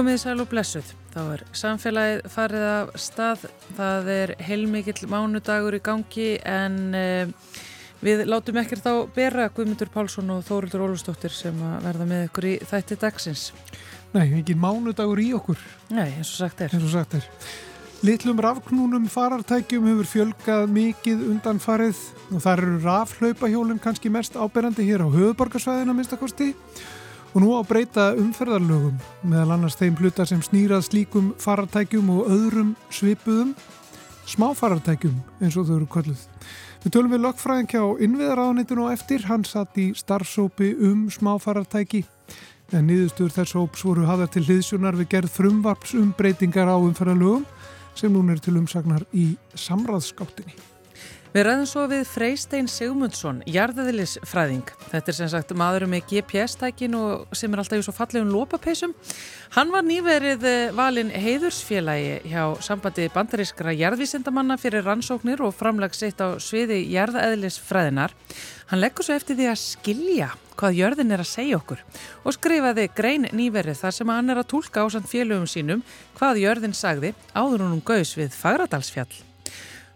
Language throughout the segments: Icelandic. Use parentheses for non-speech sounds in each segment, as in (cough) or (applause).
Komið sæl og blessuð. Þá er samfélagið farið af stað. Það er heilmikill mánudagur í gangi en eh, við látum ekkert á bera Guðmundur Pálsson og Þórildur Ólustóttir sem að verða með ykkur í þætti dagsins. Nei, ekki mánudagur í okkur, Nei, eins og sagt er. eins og sagt er. Litlum rafknúnum farartækjum hefur fjölgað mikið undan farið og þar eru rafhlaupahjólinn kannski mest áberandi hér á höfuborgarsvæðina minnstakosti og nú á breyta umferðarlögum meðal annars þeim hluta sem snýrað slíkum farartækjum og öðrum svipuðum smáfarartækjum eins og þau eru kvölluð. Við tölum við lögfræðin kjá innviðaráðnitun og eftir, hann satt í starfsópi um smáfarartæki en niðurstur þess hóps voru hafðar til hliðsjónar við gerð frumvarps um breytingar á umferðarlögum sem núna er til umsagnar í samráðskáttinni. Við ræðum svo við Freystein Sigmundsson, jarðaðilisfræðing. Þetta er sem sagt maðurum með GPS-tækin og sem er alltaf í svo fallegum lópapeisum. Hann var nýverið eh, valinn heiðursfélagi hjá sambandi bandarískra jarðvísindamanna fyrir rannsóknir og framlagsitt á sviði jarðaðilisfræðinar. Hann leggur svo eftir því að skilja hvað jörðin er að segja okkur og skrifaði grein nýverið þar sem hann er að tólka á samt félögum sínum hvað jörðin sagði áður hún gaus við Fagradalsfjall.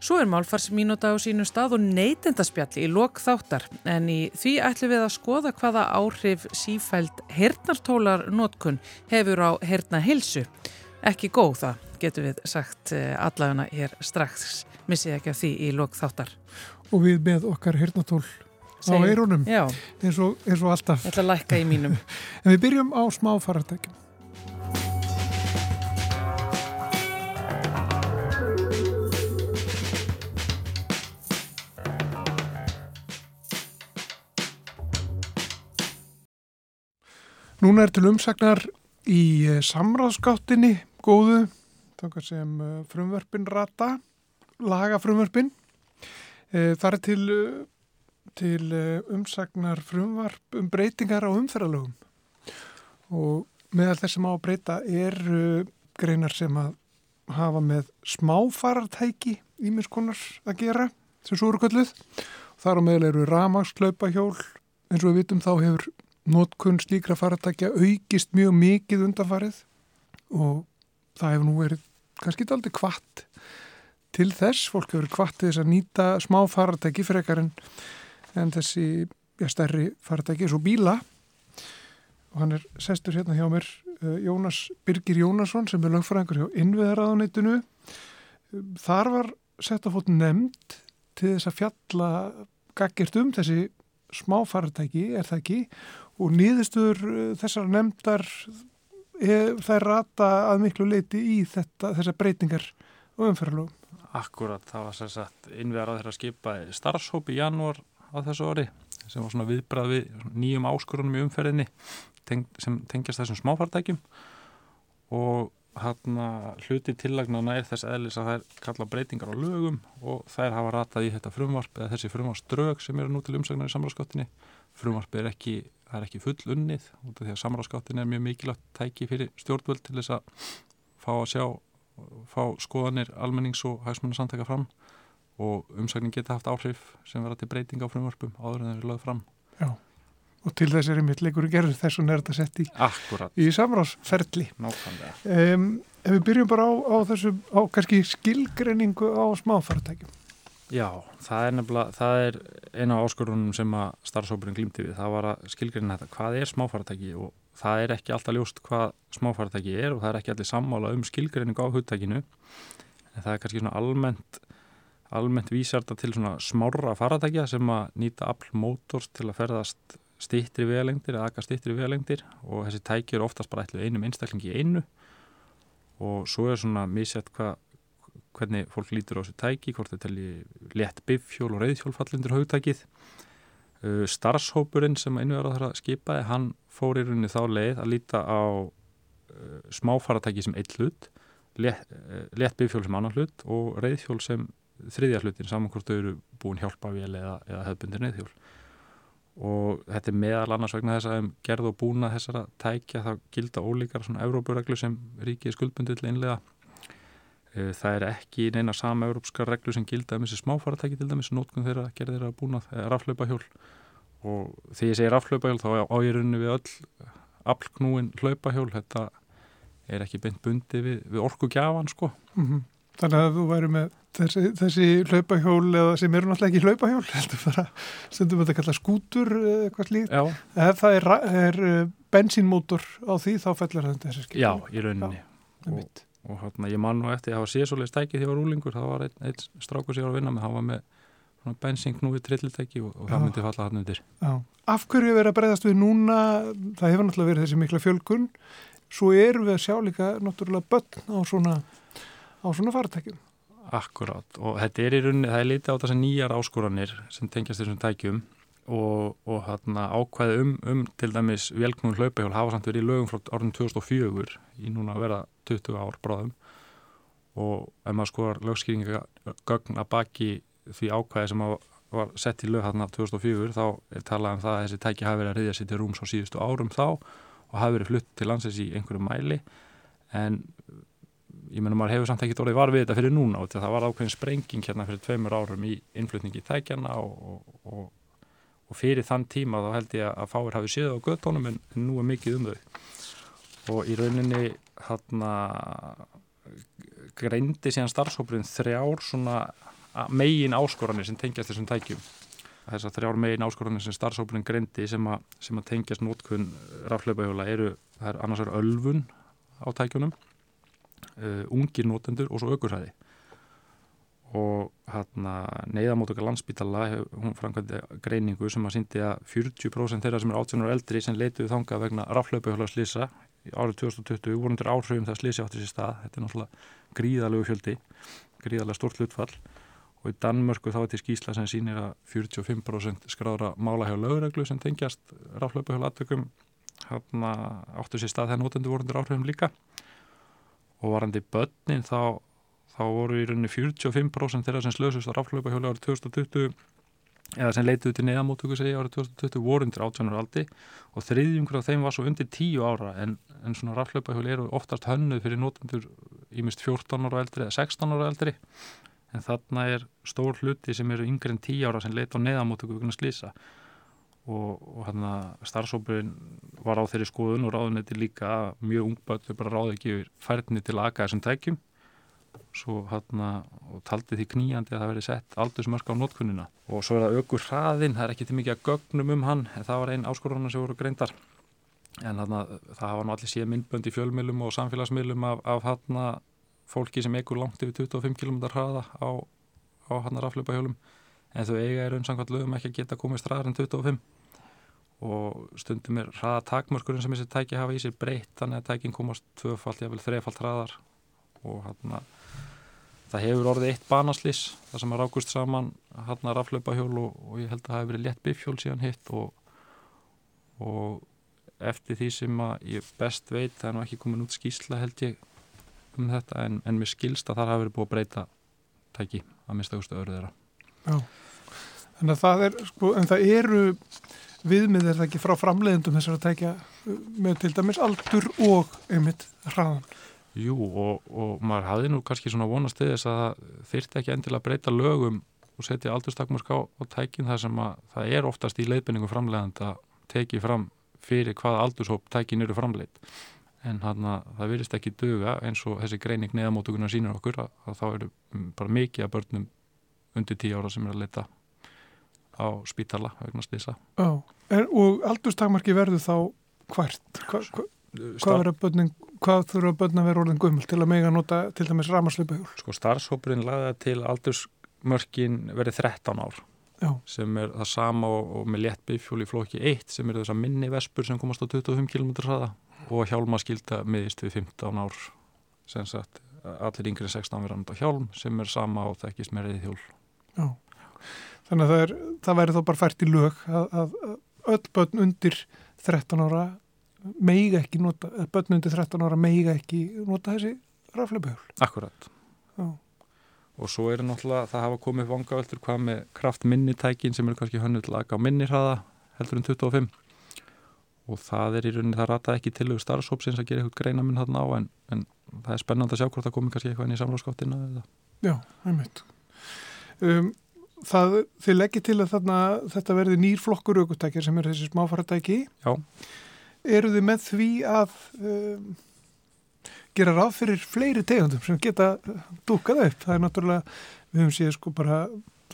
Svo er málfarsmínúta á sínum stað og neytendaspjalli í lok þáttar en í því ætlum við að skoða hvaða áhrif sífæld hernartólar notkun hefur á herna hilsu. Ekki góð það, getur við sagt allagana hér strax, missið ekki af því í lok þáttar. Og við með okkar hirnatól á eirunum eins og, eins og alltaf. að lækka í mínum. (laughs) En við byrjum á smáfarartækjum. Núna er til umsagnar í eh, samráðskáttinni góðu, þangar sem eh, frumvörpin rata, laga frumvörpin. Eh, Það er til, til umsagnar frumvarp um breytingar á umferðalögum og meðal þess sem á að breyta er greinar sem að hafa með smáfarartæki ímiðskonar að gera sem svo eru kölluð. Þar á meðal eru ramagsklaupahjól eins og við vitum þá hefur notkun slíkra farartækja aukist mjög mikið undanfarið og það hefur nú verið kannski aldrei kvart til þess. Fólk hefur til þess að nýta smáfarartæki frekar en, en þessi ja, stærri farartæki eins og bíla og hann er sestur hérna hjá mér uh, Jónas Birgir Jónasson sem er lögfræðingur hjá innviðaraðanitinu. Þar var sett að fótt nefnd til þess að fjalla gaggert um þessi smáfartæki, er það ekki? Og nýðistur þessar nefndar er, þær rata að miklu leiti í þetta, þessar breytingar og umferðalögum. Akkurat, það var sem sagt innvegar á þeirra skipa starfshóp í janúar á þessu ári sem var svona viðbrað við nýjum áskorunum í umferðinni teng, sem tengjast þessum smáfartækjum og hann hluti tillagnana er þess eðlis að þær kalla breytingar á lögum og þær hafa ratað í þetta frumvarp eða þessi frumvarpsdrög sem eru nú til umsagnar í samráðskottinni. Frumvarp er ekki, það er ekki full unnið út af því að samráðskottin er mjög mikilvægt tæki fyrir stjórnvöld til þess að fá að sjá, fá skoðanir almennings og hagsmunna samtaka fram og umsagnin geta haft áhrif sem verða til breytinga á frumvarpum áður en þeir eru lögð fram. Já, og til þess er einmitt leikur gerður þess og nærða sett í, Akkurat, í samráðsferli. nákvæmlega. Um, ef við byrjum bara á, á þessu, á kannski skilgreiningu á smáfartækjum. Já, það er nefnilega, það er eina af áskorunum sem að starfsópurinn glýmti við, það var að skilgreina þetta, hvað er smáfaratæki og það er ekki alltaf ljóst hvað smáfaratæki er og það er ekki allir sammála um skilgreiningu á hugtækinu, en það er kannski svona almennt, almennt vísarta til svona smárra faratækja sem að nýta afl mótors til að ferðast stittri vegalengdir eða aka stittri vegalengdir. Og þessi tæki eru oftast bara einum einstaklingi einu. Og svo er svona misjætt hvað hvernig fólk lítur á þessu tæki, hvort þetta er létt bifhjól og reyðhjól fallindur haugtækið. Uh, starfshópurinn sem á þeirra skipaði, hann fór í rauninni þá leið að líta á uh, smáfaratæki sem eitt hlut, létt, uh, létt bifhjól sem annan hlut og reyðhjól sem þriðja hlutin, saman hvort þau eru búin hjálpavél eða, eða hefbundir neyðhjól. Og þetta er meðal annars vegna þess að um gerð og búna þessara tækja þá gilda ólíkar svona Európureglu sem ríkið skuldbundið til einlega Það er ekki neina sama európska reglu sem gilda um þessi smáfaratæki til dæmis, nótkunn þeirra gerði þeirra búnað, eða raflaupahjól og því ég segi raflaupahjól þá á ég runni við öll aflknúin hlaupahjól, þetta er ekki beint bundi við, við orkugjafan sko. Mm -hmm. Þannig að þú væri með þessi, þessi hlaupahjól eða sem eru náttúrulega ekki hlaupahjól (laughs) heldur bara, stundum við þetta kalla skútur eitthvað slíkt. Ef það er, er eh, bensínmótor á því þá fellur þetta þessi skil. Já, í rauninni. Já, og, hérna, ég man nú eftir að hafa síðsólega stækið því að rúlingur, það var einn ein strákur sem ég var að vinna með, það var með bensínknúi trillitæki og, og það myndi falla hann undir. Já. Af hverju verið að breyðast við núna, það hefur náttúrulega verið þessi mikla fjölkun, svo erum við að sjá líka náttúrulega börn á svona, á svona faratækjum. Akkurát og þetta er í rauninni, það er litið á þessar nýjar áskoranir sem tengjast þessum tækjum og, og hérna ákvæði um, um til dæmis velknúin hlaupahjól hafa samt verið í lögum frá árun 2004 í núna að vera 20 ár bráðum. Og ef maður skoðar lögskýringagögn að baki því ákvæði sem var sett í lög hérna 2004 þá er talað um það að þessi tæki hafi verið að reyðja sér til rúms á síðustu árum þá og hafi verið flutt til landsins í einhverju mæli. En ég menna maður hefur samt ekkert orðið var við þetta fyrir núna og það var ákveðin sprenging hérna fyrir tveimur árum í innflutningi í tækjana og, og, og fyrir þann tíma þá held ég að fáir hafi séð á göttónum en, nú er mikið um þau. Og í rauninni hérna greindi síðan starfsópurinn þrjár svona megin áskoranir sem tengjast þessum tækjum. Þess að þrjár megin áskoranir sem starfsópurinn greindi sem að, sem að tengjast nótkunn rafleipahjóla eru, það er annars er ölfun á tækjunum uh, ungir nótendur og svo aukursæði og hérna neyðamótöka landsbítala hún framkvæmdi greiningu sem að síndi að 40% þeirra sem er 18 ára eldri sem leituð þanga vegna rafleipahjóla slisa árið 2020 voru undir áhrifum það slisi átti sér stað, þetta er náttúrulega gríðalegu fjöldi, gríðalega stort hlutfall. Og í Danmörku þá er til skýsla sem sýnir að 45% skráðra mála hjá lögreglu sem tengjast ráflöpu hjá latökum hérna áttu sér stað þegar nótendu voru undir áhrifum líka. Og varandi börnin þá, þá voru í rauninni 45% þeirra sem slösust á ráflöpu hjá árið 2020 eða sem leituði til neðamótöku segja árið 2020 voru undir 18 ára aldi. Og þriðjungur af þeim var svo undir 10 ára en, en svona ráflöpu hjá eru oftast hönnuð fyrir nótendur ímist 14 ára eldri eða 16 ára eldri. En þarna er stór hluti sem eru yngre en 10 ára sem leita á neðamótöku vegna slýsa og, og hann að starfsópurinn var á þeirri skoðun og ráðunetti líka mjög ungböld bara ráði ekki færðinni til að aka þessum tækjum svo hann að taldi því kníjandi að það veri sett aldursmörk á nótkunnina og svo er það aukur hraðin, það er ekki til mikið að gögnum um hann en það var einn áskoruna sem voru greindar. En að það hafa nú allir síðan myndbönd í fjölmilum og samfélagsmilum af, af hann að fólki sem eigur langt yfir 25 km hraða á, á hjálum en þau eiga er umsangvært lögum ekki að geta komið straðar en 25 og stundum er hraða takmörkurinn sem þessi tæki hafa í sér breytt þannig að tækin komast tvöfalt, jável þrefalt hraðar. Og hann að það hefur orðið eitt banaslís það sem er águst saman hann að raflöpa hjól og, og ég held að það hefur verið lett bifjól síðan hitt og, og eftir því sem að ég best veit það er nú ekki komin út skísla held ég um þetta en, en mér skilst að það hafi verið búið að breyta tæki að minnstakustu öru þeirra. Já, að það er sko, en það eru viðmið er það ekki frá framleiðendum þessar að tækja með til dæmis aldur og einmitt hraðan Jú og, og maður hafði nú kannski svona vonast þess að það þyrti ekki endilega að breyta lögum og setja aldurstakmörk á, á tækin þar sem að það er oftast í leiðbynningu framleiðand að teki fram fyrir hvaða aldurshóp tækin eru framleitt en hann að það virðist ekki döga eins og þessi greining neðamótugunar sínur okkur að, að þá eru bara mikið að börnum undir tíu ára sem er að leta á spítala vegna slisa oh. Og aldurstakmarki verður þá hvert? Hva, hva, hvað, börnin, hvað þurfa börn að vera orðin gummul til að mega nota til dæmis ramarsleipahjól? Sko starfshópurinn lagða til aldursmörkin verið 13 ár Já. sem er það sama og, og með létt bifjól í flóki 1 sem er þess að minni vespur sem komast á 25 km hraða og hjálmaskylda miðist við 15 ár sem sagt allir yngri 16 verðan á hjálm sem er sama á þekkist með reyði hjól Já, þannig að það, er, það væri þá bara fært í lög að, að öll börn undir 13 ára meiga ekki nota, börn undir 13 ára meiga ekki nota þessi rafleipahjól Akkurat Já. og svo er náttúrulega það hafa komið vangaveltur hvað með kraft minnitækin sem er kannski hönnuð laga á minnirhraða heldur en 25 og það er í rauninni, það rata ekki til starfsópsins að gera eitthvað greina minn hann á en, en það er spennand að sjá hvort það komi kannski eitthvað inn í samráðskáttina Já, einmitt. Um, það, Þið leggir til að þarna, þetta verði nýrflokkur aukutækjar sem er þessi smáfaratæki Já Eru þið með því að um, gera ráð fyrir fleiri tegundum sem geta dúkað upp. Það er náttúrulega, við höfum séð sko bara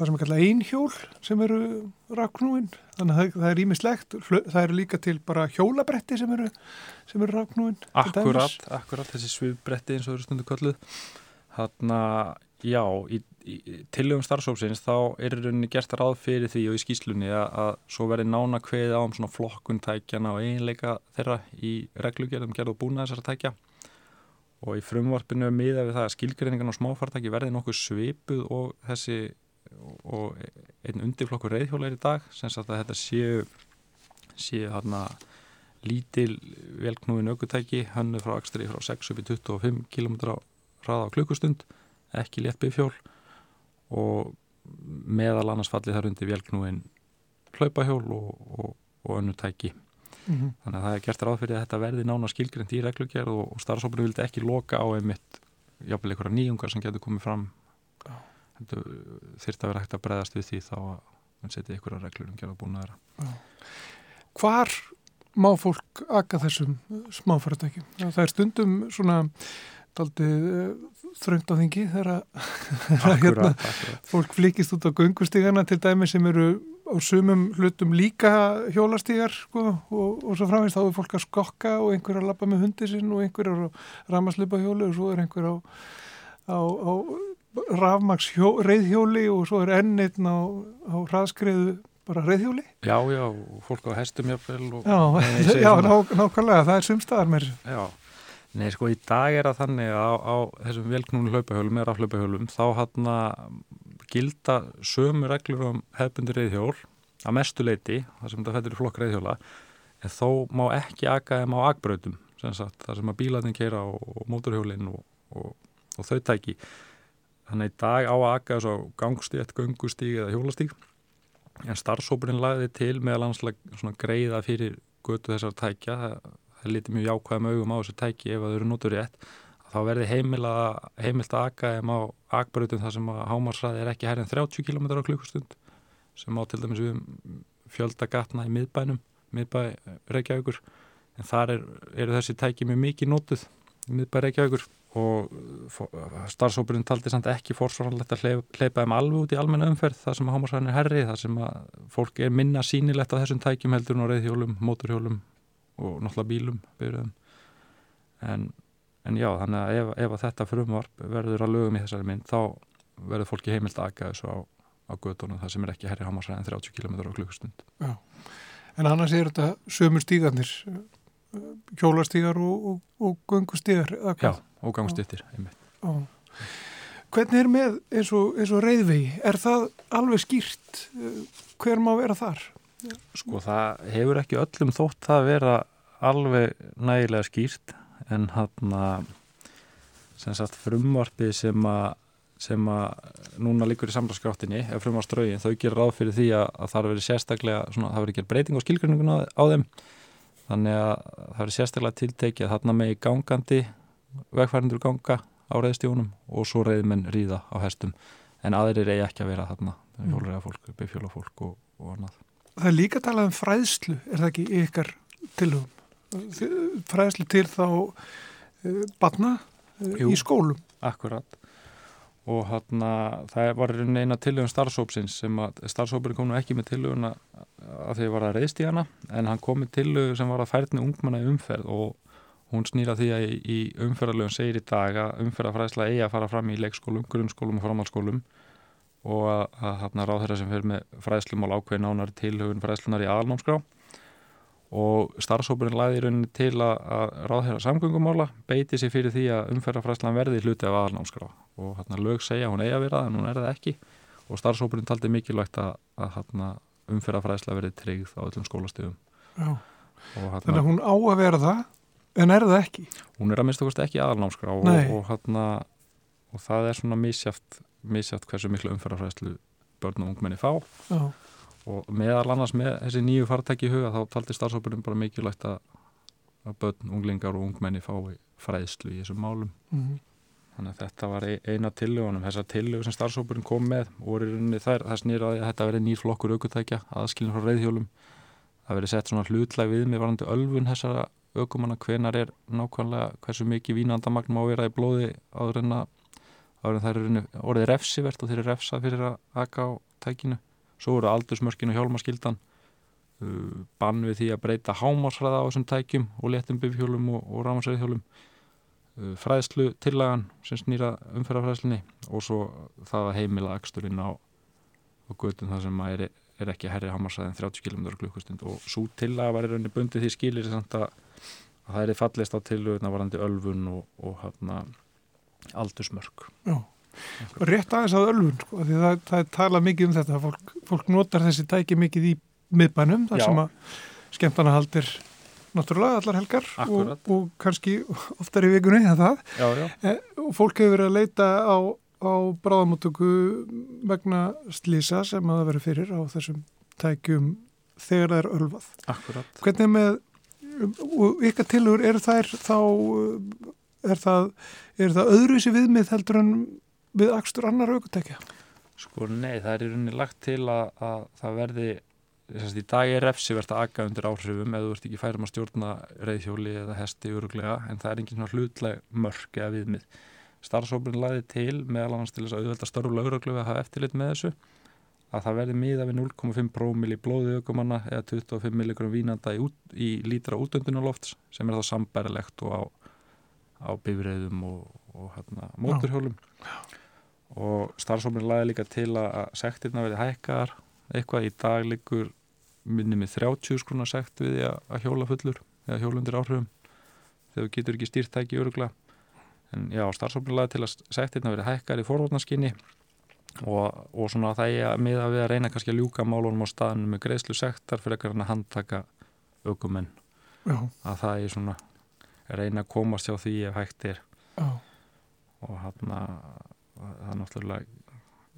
það sem er kallað einhjól sem eru ráknúin, þannig að það er ímislegt, það eru líka til bara hjólabretti sem eru, sem eru ráknúin. Akkurat, akkurat þessi svifbretti eins og eru stundu kalluð. Þannig að já, í, í tilögum starfsópsins þá er rauninni gert ráð fyrir því og í skýslunni að, að svo verði nána kveði á um svona flokkuntækjana og einleika þeirra í reglugjörðum gerð og búna þessara tækja. Og í frumvarpinu miða við það að skilgreiningan og smáfartæki verði nokkuð svipuð og þessi og einn undirflokkur reyðhjóla er í dag sem sagt að þetta séu séu hérna lítil velknúin aukutæki hannu frá Akstri frá 6 upp í 25 km hraða á klukkustund ekki létt bifjól og meðal annars falli þar undir velknúin hlaupahjól og, og, og önnu tæki mm -hmm. þannig að það er gert ráð fyrir að þetta verði nána skilgrend í reglugjörð og, og starfsópunum vildi ekki loka á einmitt jáfnvel einhverja nýjungar sem getur komið fram þurft að vera hægt að breyðast við því þá að mann setja að reglur um gerða búin að vera. Hvar má fólk akka þessum smáfæratækjum? Það er stundum svona daldið uh, þröngt á þingi þegar (laughs) hérna, fólk flikist út á göngustígana til dæmi sem eru á sumum hlutum líka hjólastígar sko, og, og svo framvegst þá er fólk að skokka og einhver að lappa með hundi sinn og einhver að ramaslipa hjólu og svo er einhver á, á, á rafmaks reyðhjóli og svo er enn einn á, á hraðskreiðu bara reyðhjóli. Já, já, fólk á hestum jáfnvel. Já, já ná, nákvæmlega, það er sumstaðar mér. Já, nei sko í dag er að þannig að á, á þessum velknúnu hlaupahjólum, eða hlaupahjólum, þá hann að gilda sömu reglur um hefbundi reyðhjól að mestu leiti, það sem þetta fættir í flokk reyðhjóla, en þó má ekki aga þeim á agbröðum, það sem að bílarnir keira og, og móturhjólinn og, og, og þau tæki. Þannig í dag á að akka þess að gangstíð, gungustíg eða hjólastíg en starfsópurinn lagði til meðal anslega greiða fyrir götu þessar tækja það, það liti mjög jákvæða með augum á þessu tæki ef það eru notur rétt þá verði heimilt að akka ef maður akbröðum þar sem að hámarsræði er ekki hærið en 30 km á klukkustund sem á til dæmis við fjöldagatna í miðbænum miðbæ Reykjavíkur. En þar er, eru þessi tæki mjög mikið notuð í miðbæ Reykjavíkur og starfsópurinn taldi samt ekki fórsvaralegt að hleypa þeim alveg út í almenna umferð þar sem að hámarsvæðin er herri, þar sem að fólk er minna sínilegt á þessum tækjum heldur og reyðhjólum, móturhjólum og náttúrulega bílum en, en já, þannig að ef, ef að þetta frumvarp verður að lögum í þessari mynd, þá verður fólki heimilt að aga þessu á, á gödunum þar sem er ekki herri hámarsvæðin 30 km á klukkustund. Já, en annars er þetta sömur stígarnir hjólastígar og, og, og gungustígar Já, og gangstittir Hvernig er með eins og, eins og reyðvegi? Er það alveg skýrt? Hver má vera þar? Sko það hefur ekki öllum þótt það vera alveg nægilega skýrt en hann að sem sagt frumvarpið sem að sem að núna líkur í samlagskráttinni ef frumvarströgin þau gerir ráð fyrir því að, að það verður sérstaklega, svona, það verður ekki breyting á skilgrunningun á, á þeim þannig að það verður sérstaklega tiltekið að þarna megi gangandi vegfærindur ganga á reyðstífunum og svo reyðmenn ríða á hestum en aðrir eigi ekki að vera þarna fólk, bifjóla fólk og, og annað. Það er líka talað um fræðslu, er það ekki ykkar tilhugum? Fræðslu til þá uh, batna uh, í skólum? Akkurat og hann að það var eina tilhugum starfsópsins sem að starfsópurinn kom nú ekki með tilhugun að því var að reyðst í hana en hann kom með tilhug sem var að færðni ungmanna umferð og hún snýra því að í umferðarlegum segir í dag að umferðarfræðsla eigi að fara fram í leikskólum, grunnskólum og framhalskólum og að, að hafna ráð þeirra sem fyrir með fræðslumál ákveði nánar tilhugun fræðslunar í aðalnámskrá. Og starfsópurinn læði í rauninni til að, að ráð þeirra samgöngumála beiti sér fyrir því að umferðarfræðslan verði hluti af aðalnámskrá. Og hafna lög segja hún eigi að vera en hún er það ekki. Og starfsópurinn taldi mikilvægt að, að umferðarfræðsla verði tryggð á öllum skólastöðum Þannig að hún á að vera það En er það ekki? Hún er að minnst okkurst ekki aðalnámskrá og, og, og það er svona misjátt, misjátt hversu miklu umferðarfræðslu börn og ungmenni fá. Já. og meðal annars með þessi nýju fartæki í huga þá taldi starfsópunum bara mikilvægt að, börn, unglingar og ungmenni fái fræðslu í þessum málum. Mm -hmm. þannig að þetta var eina tillögunum. Þessar tillögu sem starfsópunum kom með og þær, það snýraði að þetta verið nýr flokkur aukutækja aðskilin frá reyðhjólum það verið sett svona hlutlæg við með varandi ölfun þessara aukumanna hvenar er nákvæmlega hversu mikið vínandamagn má vera í blóði áður en að en það eru orðið refsivert og þeir eru refsað fyrir að aka á tækinu. Svo eru aldursmörkin og hjálmaskildan uh, bann við því að breyta hámásræða á þessum tækjum og letum bifhjólum og, og rámasræðhjólum uh, fræðslu tillagan sem snýra umferðarfræðslunni og svo það að heimila aksturinn á, á göttum það sem er, er ekki herri hámásræði en 30 km klukkustund. Og svo tillaga var í rauninni bundið því skilir að, að það er fallist á tilluguna varandi ölfun og, og hérna aldursmörk. Já, og rétt aðeins að ölfun sko, því það, það tala mikið um þetta fólk, fólk notar þessi tæki mikið í miðbænum þar Já. sem að skemmtana haldir náttúrulega allar helgar og, og kannski oftar í vikunni en það. Já, já, e, og fólk hefur verið að leita á, á bráðamóttöku vegna slísa sem að það verið fyrir á þessum tækjum þegar það er ölvað. Akkurat. Hvernig er með og ykkar tilur, er þær þá er það, er það öðruvísi viðmið heldur en við akstur annar aukutækja? Sko nei, það er í rauninni lagt til að, að það verði í dag er refsivert að aga undir áhrifum eða þú ert ekki færum að stjórna reyðhjóli eða hesti öruglega en það er engin svona hlutleg mörg eða viðmið. Starfsópurinn laði til meðal annars til þess að auðvelda störfulega öruglega við að hafa eftirlit með þessu að það verði miða við 0,5 prómil í blóði aukumanna eða 25 milligram vínanda í, út, í lítra útöndunarlofts sem er þá sambærilegt og á, á bifriðum og, og hérna, móturhjólum og starfsóminn laði líka til að sektirna verði hækkar eitthvað í dag líkur minni með 30 skruna sekt við að, hjóla fullur eða hjólundir áhrifum. Þegar þú getur ekki stýrt tæki örugla en já, starfsóminn laði til að sektirna verði hækkar í forvarnaskinni og, og svona það er að miða við að reyna kannski að ljúka málunum á staðinu með greiðslu sektar fyrir að handtaka aukumenn að það er svona reyna að komast hjá því ef hægt er já, og hann það er náttúrulega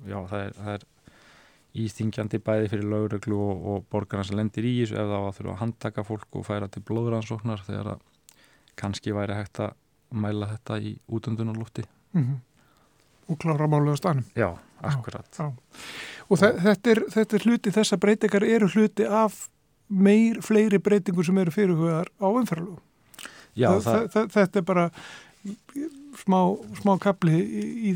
já það er, það er íþingjandi bæði fyrir lögreglu og, og borgarna sem lendir í þessu ef það var að þurfa að handtaka fólk og færa til blóðrannsóknar þegar að kannski væri hægt að mæla þetta í útöndunarlúfti mm og klára málið á stanum. Já, akkurat Já. Og þe þetta, er, þetta er hluti, þessa breytingar eru hluti af meir, fleiri breytingur sem eru fyrirhugaðar á umferðalögum. Já, Þa- það, þa- þetta er bara smá, smá kapli í, í,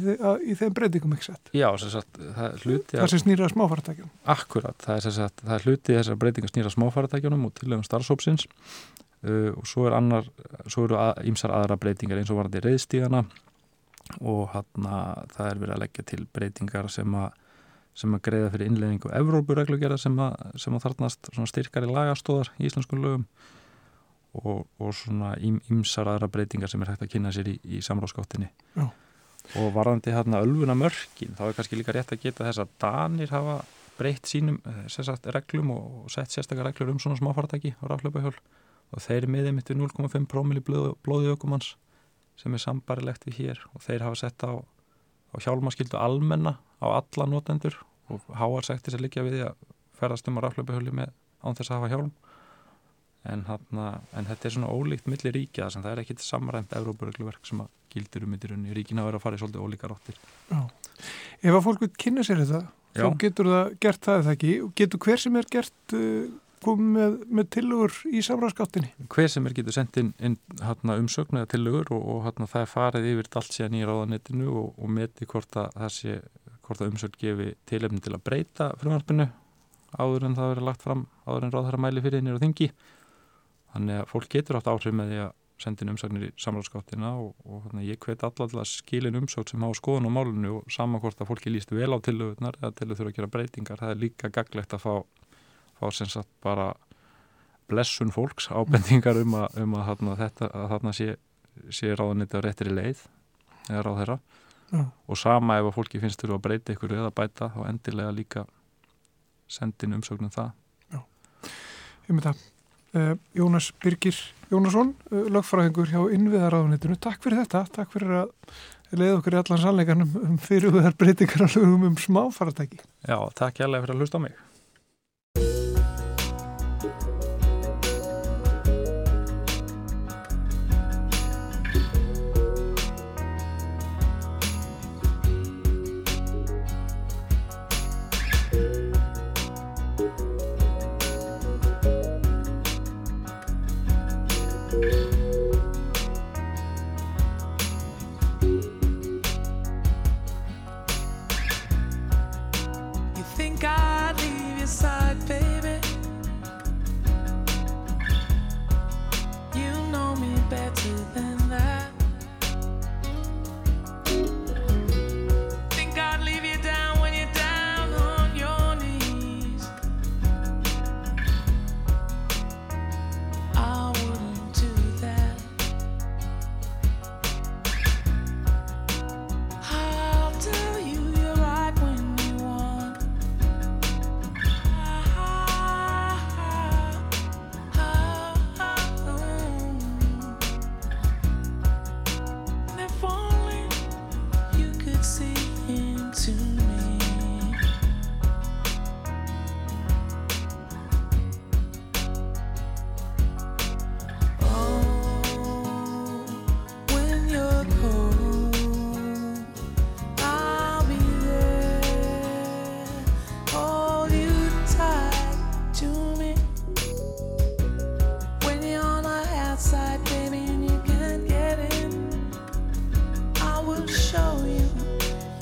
í þeim breytingum ekki sett. já sagt, það er hluti Það sem snýra smáfartækjum. Akkurat, það er, sagt, það er hluti þessar breytingar snýra smáfæratækjunum og tilögum starfsópsins uh, og svo er annar, svo eru að, ýmsar aðra breytingar eins og varandi reyðstígana og hann það er verið að leggja til breytingar sem að sem að greiða fyrir innleðingu Evrópureglugjara sem að, sem að þarnast styrkari lagastóðar í íslenskum lögum og, og svona ýmsar aðra breytingar sem er hægt að kynna sér í, í samráðskáttinni Já. og varðandi hérna ölfuna mörkin þá er kannski líka rétt að geta þess að Danir hafa breytt sínum eh, sagt, reglum og sett sérstakar reglur um svona smáfartæki á raflöpahjól og þeir miðið mitt við 0,5 prómil í blóði, blóði ökumanns sem er sambarilegt við hér. Og þeir hafa sett á, á hjálmaskildu almenna á alla notendur og háar sektir sem liggja við því að ferðast um á raflöpahjóli með án þess að hafa hjálm en, hana, en þetta er svona ólíkt milli ríkja það er ekkit samræmt Evrópuregluverk sem að gildir um mittirunni ríkina vera að fara í svolítið ólíkar áttir Ef að fólk vil kynna sér þetta, Já. þá getur það gert það eða ekki. Getur hver sem er gert uh, komið með, með tilugur í samráðskáttinni? hver sem er getur sendt inn, inn hana, umsögn eða tillögur og, og hana, það er farið yfir allt síðan í ráðanettinu og, og meti hvort að sé hvort að umsögn gefi tilefni til að breyta frumvarpinu áður en það verið lagt fram áður en ráðhæra mæli fyrir nýra þingi þannig að fólk getur átt áhrif með því að senda inn umsögnir í samráðskáttina og, og ég til að skilin umsögn sem hafa skoðun á málinu og saman hvort að fólki líst vel á tillögurnar eða til þau þurfa að gera breytingar það er líka gaglegt að fá, fá sem sagt bara blessun fólks ábendingar um að, um að, þarna, þetta, að þarna sé, sé ráðaniti á réttri leið eða ráð þeirra Já. og sama ef að fólki finnst þurfa að breyta ykkur eða bæta þá endilega líka sendin umsögnum það Um þetta. Uh, Jónas Birgir Jónasson, uh, lögfræðingur hjá innviðaráðunitinu. Takk fyrir þetta. Takk fyrir að leiða okkur í allan sannleikanum um fyrirhugar breytingar á lögum um smáfaratæki. Já, takk hjálpa fyrir að hlusta á mig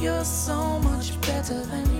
you're so much better than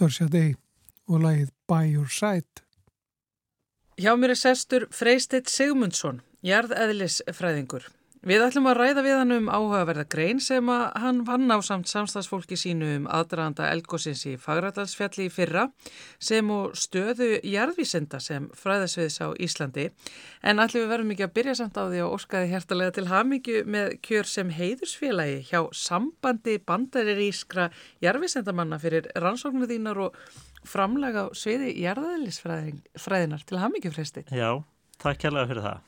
Var Sjáttei og lagið By Your Side. Hjá mér er sestur Freysteit Sigmundsson, jarðeðlisfræðingur. Við ætlum að ræða við hann um áhugaverða grein sem að hann vann á samt samstagsfólki sínu um aðdraðanda elgósins í Fagradalsfjalli í fyrra sem og stöðu jarðvísinda sem fræðasviðs á Íslandi. En ætlum við verðum ekki að byrja samt á því og óskaði hjertalega til hamingju með kjör sem heiðursfélagi hjá sambandi bandarirískra jarðvísindamanna fyrir rannsóknu þínar og framlega sviði jarðeðlisfræðinar til hamingju Freysteit. Já, takk kærlega fyrir það.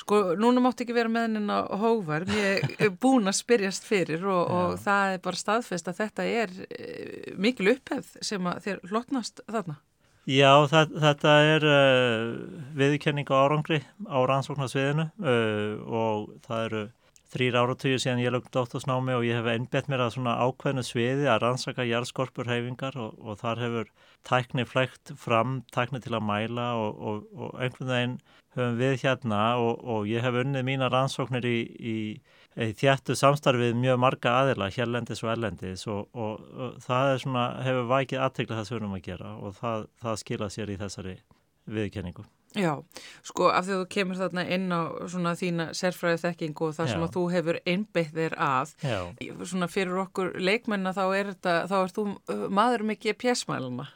Sko, núna mátti ekki vera með hennin á hóvar, ég er búin að spyrjast fyrir og, og það er bara staðfest að þetta er e, mikil upphefð sem að þér hlotnast þarna. Já, það, þetta er uh, viðkenning á árangri á rannsóknarsviðinu uh, og það eru þrýr áratugir síðan ég lögum dóttorsnámi og ég hef einbett mér að svona ákveðnu sviði að rannsaka jarðskorpur reyfingar og, og þar hefur tækni flægt fram, tækni til að mæla og, og, og einhvern veginn höfum við hérna og, ég hef unnið mína rannsóknir í, í, í þjættu samstarfið mjög marga aðila, hérlendis og erlendis og það er svona, hefur vækið aðtegla það sem við erum að gera og það, það skila sér í þessari viðkenningu. Já, sko af því að þú kemur þarna inn á svona þína sérfræði þekkingu og það sem Já. að þú hefur einbeitt þér að Já, svona fyrir okkur leikmenna þá er þetta, þá er þú uh, maður með GPS-mæluna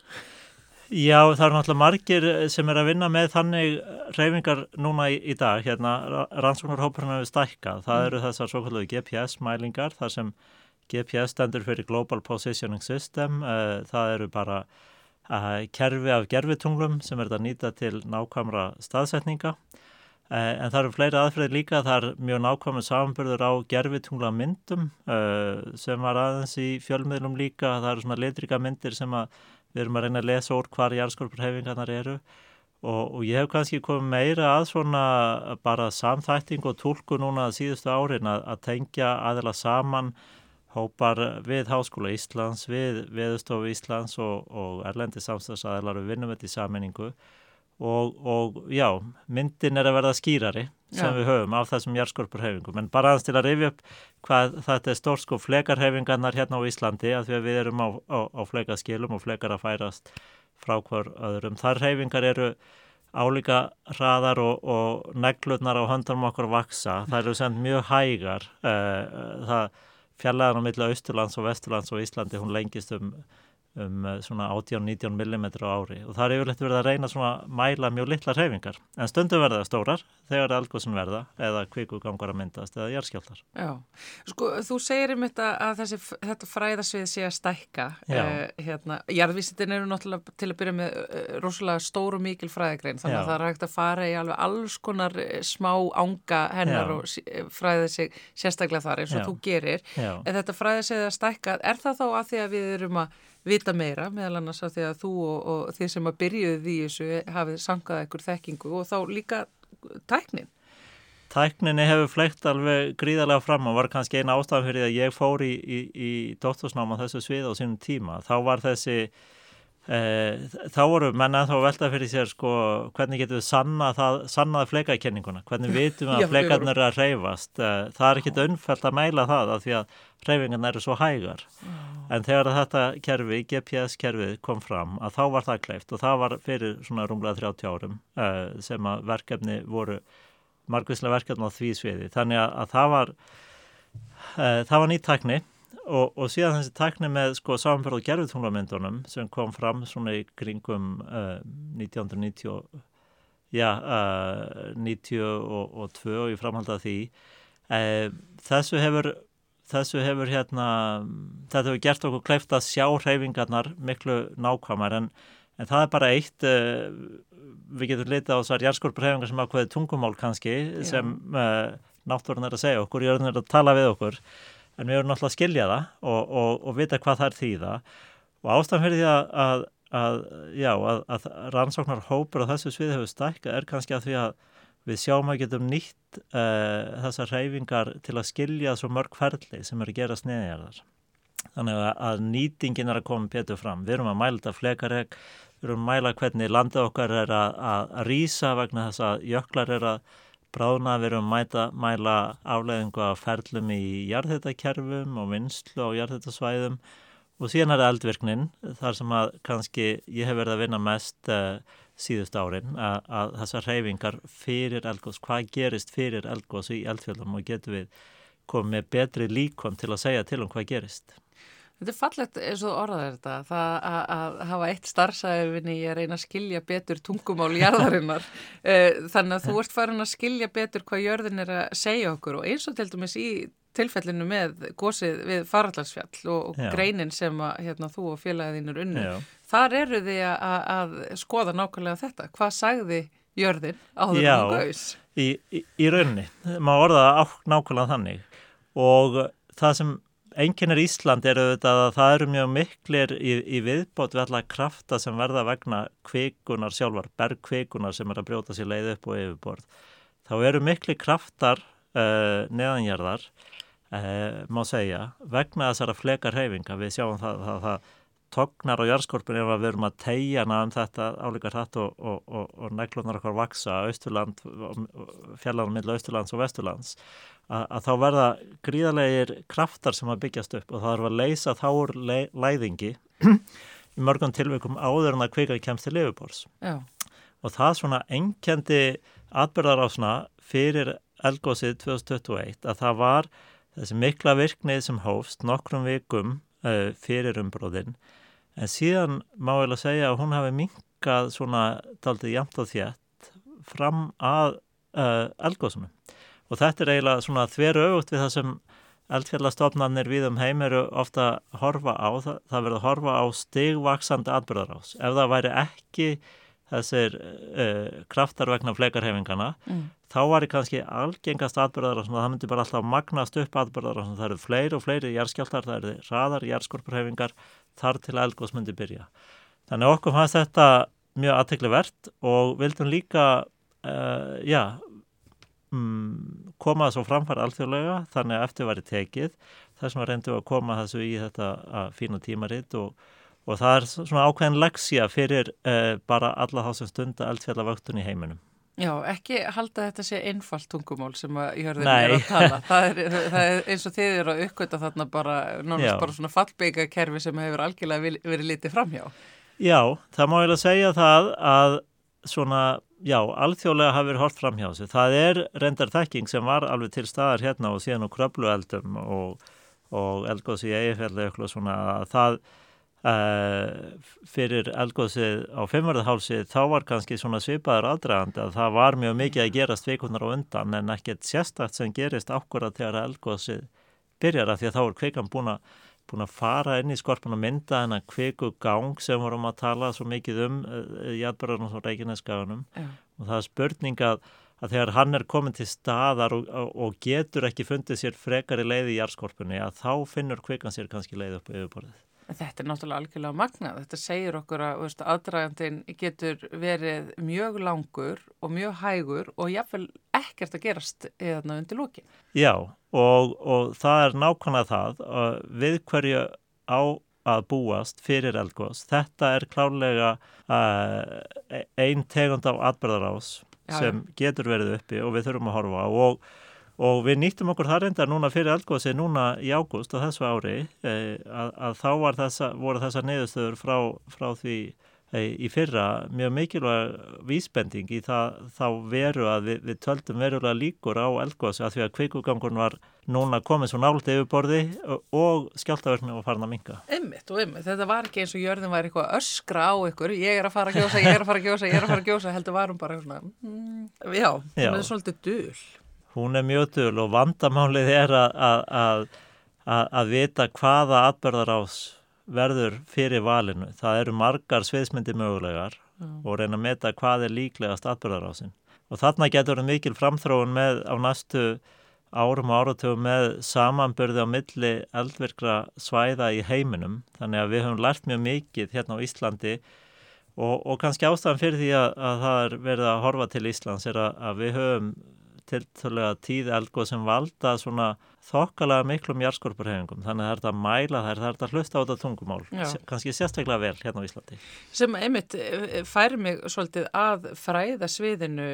Já, það eru náttúrulega margir sem er að vinna með þannig reyfingar núna í, í dag, hérna rannsóknarhópurinn hefur stækkað, það eru þessar svo kallu GPS-mælingar, þar sem GPS stendur fyrir Global Positioning System, uh, það eru bara kerfi af gerfitunglum sem er að nýta til nákvæmra staðsetninga, uh, en það eru fleiri aðferðir líka, það er mjög nákvæmur samanbyrður á gerfitungla myndum uh, sem var aðeins í fjölmiðlum líka, það eru svona litrika myndir sem við erum að reyna að lesa úr hvar jarðskorpur hefingarnar eru. Og, og ég hef kannski komið meira að svona bara samþætting og tólku núna síðustu árin að, að tengja aðila saman hópar við Háskóla Íslands, við Veðustofu Íslands og, og erlendi samstagsaðilar við vinnum þetta í sammenningu og, og já, myndin er að verða skýrari sem Já. við höfum af þessum jarðskorpur hefingum en bara aðeins til að rifja upp hvað þetta er stórt sko flekarhefingarnar hérna á Íslandi að því að við erum á, á, á flekaskilum og flekar að færast frá hver öðrum. Þar hefingar eru álíka hraðar og, og neglutnar á höndunum okkur vaksa. Það eru sem mjög hægar. Uh, það fjallaðan á milli Austurlands og Vesturlands og Íslandi hún lengist um, um svona 18-19 mm ári og það er yfirleitt verið að reyna svona mæla mjög litla hreyfingar en stundum verða stórar þegar eldgóðsum verða eða kvikugangar að myndast eða jarðskjáltar. Já, sko þú segir um þetta að þessi, þetta fræðasvið sé að stækka Já. uh, hérna, jarðvísitin eru náttúrulega til að byrja með uh, rosalega stór og mikil fræðagrein þannig Já. að það er hægt að fara í alveg alls konar eh, smá ánga hennar Já. og fræða sig sérstaklega þar eins og þú gerir en þetta fræðasvið að stækka, er það þá að því að við erum að vita meira meðal annars að því að þú og, og þið sem að byrjuðu því þessu hafið sangað ekkur þekkingu og þá líka tæknin Tækninni hefur fleikt alveg gríðarlega fram og var kannski eina því að ég fór í, í, í dóttorsnáma þessu svið á sínum tíma. Þá var þessi, þá voru menna þá velta fyrir sér sko hvernig getum við sanna það, sannað fleikakenninguna, hvernig vitum við að (laughs) fleikarnir eru að reyfast. E, það er ekkit unnfælt að mæla það af því að reyfingarna eru svo hægar. En þegar þetta kerfi, GPS-kerfið kom fram að þá var það kleift og það var fyrir svona rúmlega 30 árum e, sem að verkefni voru margvíslega verkefni á því sviði. Þannig að, að það var það var nýtt tækni og, og síðan þessi tækni með sko samanbyrð og gerfutunglamyndunum sem kom fram svona í kringum uh, 1990 og- já, uh, 92 og, og 2 og ég framhaldi að því uh, þessu hefur þessu hefur hérna þetta hefur gert okkur kleift að sjá hreyfingarnar miklu nákvæmar en, en það er bara eitt við getum litið á þessar jarðskorpurhefingar sem ákveði tungumál kannski Já. sem náttúrun er að segja okkur, jörðin er að tala við okkur en við erum náttúrulega að skilja það og, og, og vita hvað það er þýða og ástæðan fyrir því að, að, að já, að, rannsóknar hópur á þessu sviði hefur stækkað er kannski að því að við sjáum að getum nýtt uh, þessar reyfingar til að skilja svo mörg ferli sem eru að gera sneðjarðar. Þannig að, nýtingin er að koma betur fram. Við erum að mæla þetta flekareg, við erum að mæla hvernig landið okkar er að rýsa vegna þess að jöklar er að bráðna, við erum að mæta, mæla afleðingu af ferlum í jarðhættakerfum og vinslu á jarðhættasvæðum og síðan er eldvirknin þar sem að kannski ég hef verið að vinna mest uh, síðust árin að, að þessar reyfingar fyrir eldgós, hvað gerist fyrir eldgós í eldfjöldum og getum við komið betri líkon til að segja til um hvað gerist. Þetta er fallegt eins og orðað þetta, það að, hafa eitt starfsæfinni í að reyna að skilja betur tungumál jarðarinnar. (laughs) Eh, Þannig að þú ert farin að skilja betur hvað jörðin er að segja okkur og eins og til dæmis í tilfellinu með gósið við faraldarsfjall og, og Já. greinin sem að hérna, þú og félagðinur unnu. Já. Þar eru þið að, að skoða nákvæmlega þetta. Hvað sagði jörðin áður Já. en gaus? í, í, í rauninni, maður orða það á nákvæmlega þannig og það sem einkennir Ísland er auðvitað að það eru mjög miklir í, í viðbót við alla krafta sem verða vegna kvikunar sjálfar, bergkvikunar sem er að brjóta sér leið upp og yfirborð. Þá eru mikli kraftar uh, neðanjarðar uh, má segja vegna þessara fleka hreyfinga við sjáum það að það, það tognar á jarðskorpun ef að við erum að tegja hana um þetta álíka hratt og, og, og, og neglunar okkar vaksa Austurland, fjallanum millir Austurlands og Vesturlands að, að þá verða gríðarlegir kraftar sem að byggjast upp og það er að leysa þá úr le, læðingi í mörgum tilveikum áður en að kvika kemst til lifubors Já, og það svona enkendi atbyrðarásna fyrir elgósið 2021 að það var þessi mikla virknið sem hófst nokkrum vikum uh, fyrir umbróðin en síðan má ég alveg segja að hún hafi minkað svona daldið jamt og þétt fram að uh, elgósunum og þetta er eiginlega svona þveru auðvut við það sem eldfjallastofnarnir við um heim eru ofta horfa á, það, það verður horfa á stigvaksandi atbyrðarás. Ef það væri ekki þessir uh, kraftar vegna fleikarhefingana, Mm. þá var það kannski algengast atbyrðarás og það myndi bara alltaf magnast upp atbyrðarás það eru fleiri og fleiri jærskjáltar, það eru hraðar jærskorpurhefingar þar til að eldgós myndi byrja. Þannig okkur fannst þetta mjög aðteklivert og vildum líka uh, já, mm, koma þessu á framfæri alþjóðlega þannig að eftir væri tekið þess vegna reyndum við að koma þessu í þetta fína tímaritt og, og það er svona ákveðin leksja fyrir uh, bara alla þá sem stunda eldfjallavöktun í heiminum. Já, ekki halda þetta sé einfalt tungumál sem að jörðin er að tala. (laughs) Það er, það er eins og þið eru að uppgöta þarna bara, nánast bara svona fallbyggakerfi sem hefur algjörlega verið litið framhjá. Já, það má ég að segja það að svona, já, alþjóðlega hafi verið hort fram hjá sig. Það er reyndar þekking sem var alveg til staðar hérna og síðan á kröflueldum og, og eldgóðs í eigifjalli eitthvað svona að það fyrir eldgóðsið á fimmverðahálsið þá var kannski svona svipaður aðdragandi að það var mjög mikið að gerast vikunar á undan en ekkert sérstakt sem gerist ákvörða þegar eldgóðsið byrjar að því að þá er kvikan búin að búin að fara inn í skorpun og mynda hennar kviku gang sem vorum að tala svo mikið um uh, í atbyrðunum og reikinneskaganum Já. og það er spurning að, að þegar hann er komin til staðar og, og, getur ekki fundið sér frekari leið í jarðskorpunni að þá finnur kvikan sér kannski leið upp yfirborðið. Þetta er náttúrulega algjörlega magnað. Þetta segir okkur að veist, aðdragandin getur verið mjög langur og mjög hægur og jáfnvel ekkert að gerast eða undir lókin. Já, og, og það er nákvæmlega það við hverju á að búast fyrir eldgós. Þetta er klárlega uh, ein tegund af atbyrðarás sem getur verið uppi og við þurfum að horfa og, og við nýttum okkur það reyndar núna fyrir eldgósi núna í ágúst á þessu ári eh, að, að þá þessa, voru þessar niðurstöður frá, frá því eh, í fyrra mjög mikilvæg vísbending í það, þá veru að við, við töldum verulega líkur á eldgósi að því að kvikugangurinn var núna komið svo nált yfirborði og, skjáltaverkni var farin að minka. Ymmit og ymmit. Þetta var ekki eins og jörðin var eitthvað að öskra á ykkur. Ég er að fara að gjósa, ég er að fara að gjósa, ég er að fara að gjósa. Heldur varum bara svona, mm, já, Já. er svolítið dul. Hún er mjög dul og vandamálið er að, að, að, að, að vita hvaða atbyrðarás verður fyrir valinu. Það eru margar sviðsmyndi mögulegar og reyna að meta hvað er líklegast atbyrðarásin. Og þarna getur við mikil framþróun með á næstu árum og áratugum með samanbörði á milli eldvirkra svæða í heiminum. Þannig að við höfum lært mjög mikið hérna á Íslandi og, og kannski ástæðan fyrir því að, að það er verið að horfa til Íslands er að, að við höfum tiltölulega tíð eldgóð sem valda svona þokkalega miklum jarðskorpurhefingum. Þannig að það er að mæla þær, það er að hlusta á þetta tungumál. Kannski sérstaklega vel hérna á Íslandi. Sem einmitt eh, færi mig svolítið að fræða sviðinu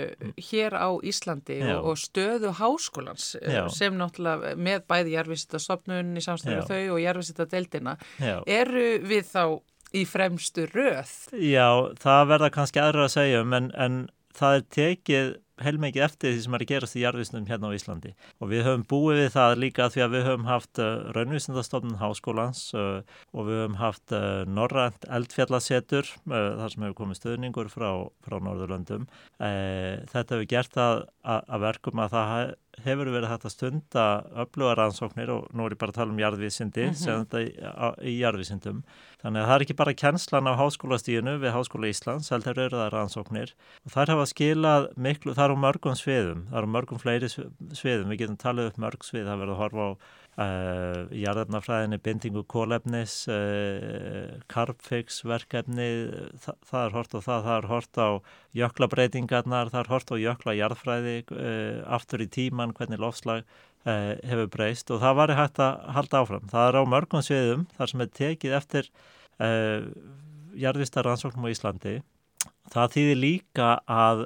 hér á Íslandi Já. og, stöðu háskólans eh, Já. sem náttúrulega með bæði jarðvísitastofnun í samstæðu Já. þau og jarðvísitadeildina. Já. Eru við þá í fremstu röð? Já, það verða kannski aðra að segja um en, en það er tekið heilmikið eftir því sem er að gerast í jarðvísnum hérna á Íslandi og við höfum búið við það líka því að við höfum haft uh, raunvísindastofnun háskólans uh, og við höfum haft uh, norrænt eldfjallasetur þar sem hefur komið stöðningur frá, frá Norðurlöndum. Þetta hefur gert að, að verkum að það hefur verið hægt að stunda öfluga rannsóknir og nú er ég bara að tala um jarðvísindi sem þetta í, á- í jarðvísindum. Þannig að það er ekki bara kennslan á háskólastíðinu við Háskóla Íslands, heldur eru það rannsóknir. Og þær hafa skilað miklu, það eru mörgum sviðum, það eru mörgum fleiri svi- sviðum, við getum talið upp mörg svið, það verður að horfa á uh, jarðarnafræðinni, bindingu kólefnis, uh, Carbfix verkefni, Þa, það er hort á það, það er hort á jöklabreitingarnar, það er hort á jökla jarðfræði, uh, aftur í tíman, hvernig lofslag hefur breyst og það var hægt að halda áfram. Það er á mörgum sviðum þar sem er tekið eftir jarðvistaransóknum á Íslandi. Það þýðir líka að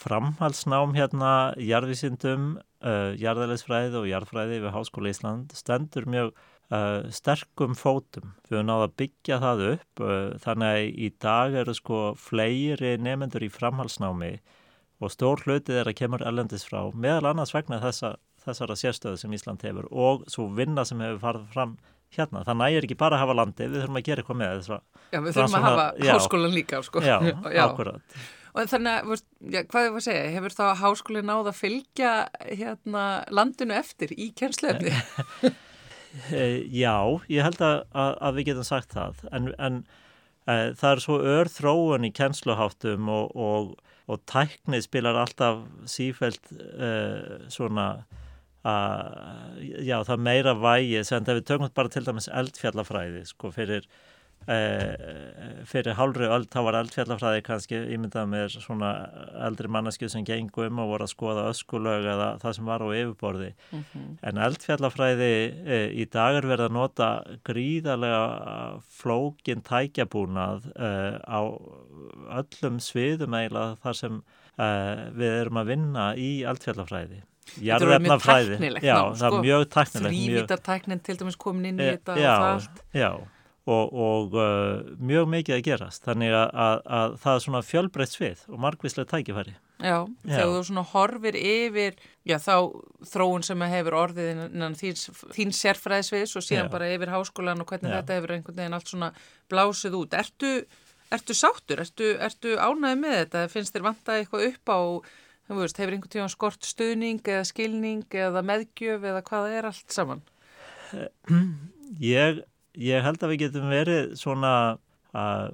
framhalsnám hérna jarðvísindum, uh, jarðælisfræði og jarðfræði við Háskóla Ísland stendur mjög uh, sterkum fótum. Við höfum náða að byggja það upp uh, þannig að í dag eru sko fleiri nefendur í framhalsnámi og stór hlutið er að kemur ellendis frá meðal annars vegna þessa, þessara sérstöðu sem Ísland hefur og svo vinna sem hefur farið fram hérna. Það nægir ekki bara að hafa landi, við þurfum að gera eitthvað með þess að Já, við þurfum að hafa Já. háskólan líka, sko. Já, (laughs) akkurat. Og þannig að, já, hvað er það að segja, hefur þá háskólinn náð að fylgja hérna landinu eftir í kjensleifni? (laughs) Eh, Já, ég held að, að, við getum sagt það en, en uh, það er svo ör þróun í kennsluháttum og, og, og tækni spilar alltaf sífælt uh, svona að, já, það meira vægi sem það við tökum bara til dæmis eldfjallafræði sko fyrir fyrir hálfri öll þá var eldfjallafræði kannski ímyndað með svona eldri mannesku sem gengum og voru að skoða öskulög eða það sem var á yfirborði. En eldfjallafræði uh, í dag er verið að nota gríðarlega flókin tækjabúnað uh, á öllum sviðum eiginlega þar sem við erum að vinna í eldfjallafræði. Tæknilegt Já, nám, það er sko. mjög tæknilegt mjög- Þrývítartæknin til dæmis komin inn í Eh, þetta og það. Já, og, og uh, mjög mikið að gerast þannig að, að, að það er svona fjölbreytt svið og margvíslega tækifæri Já, Já. þegar þú svona horfir yfir, já þá þróun sem hefur orðið innan þín, þín sérfræðisviðs og síðan Já. bara yfir háskólan og hvernig þetta hefur einhvern veginn allt svona blásið út. Ertu, ertu sáttur? Ertu, ertu ánæðið með þetta? Finnst þér vantað eitthvað upp á, veist, hefur einhvern tíma skort stuðning eða skilning eða meðgjöf eða hvað það er allt saman? ég, ég held að við getum verið svona uh,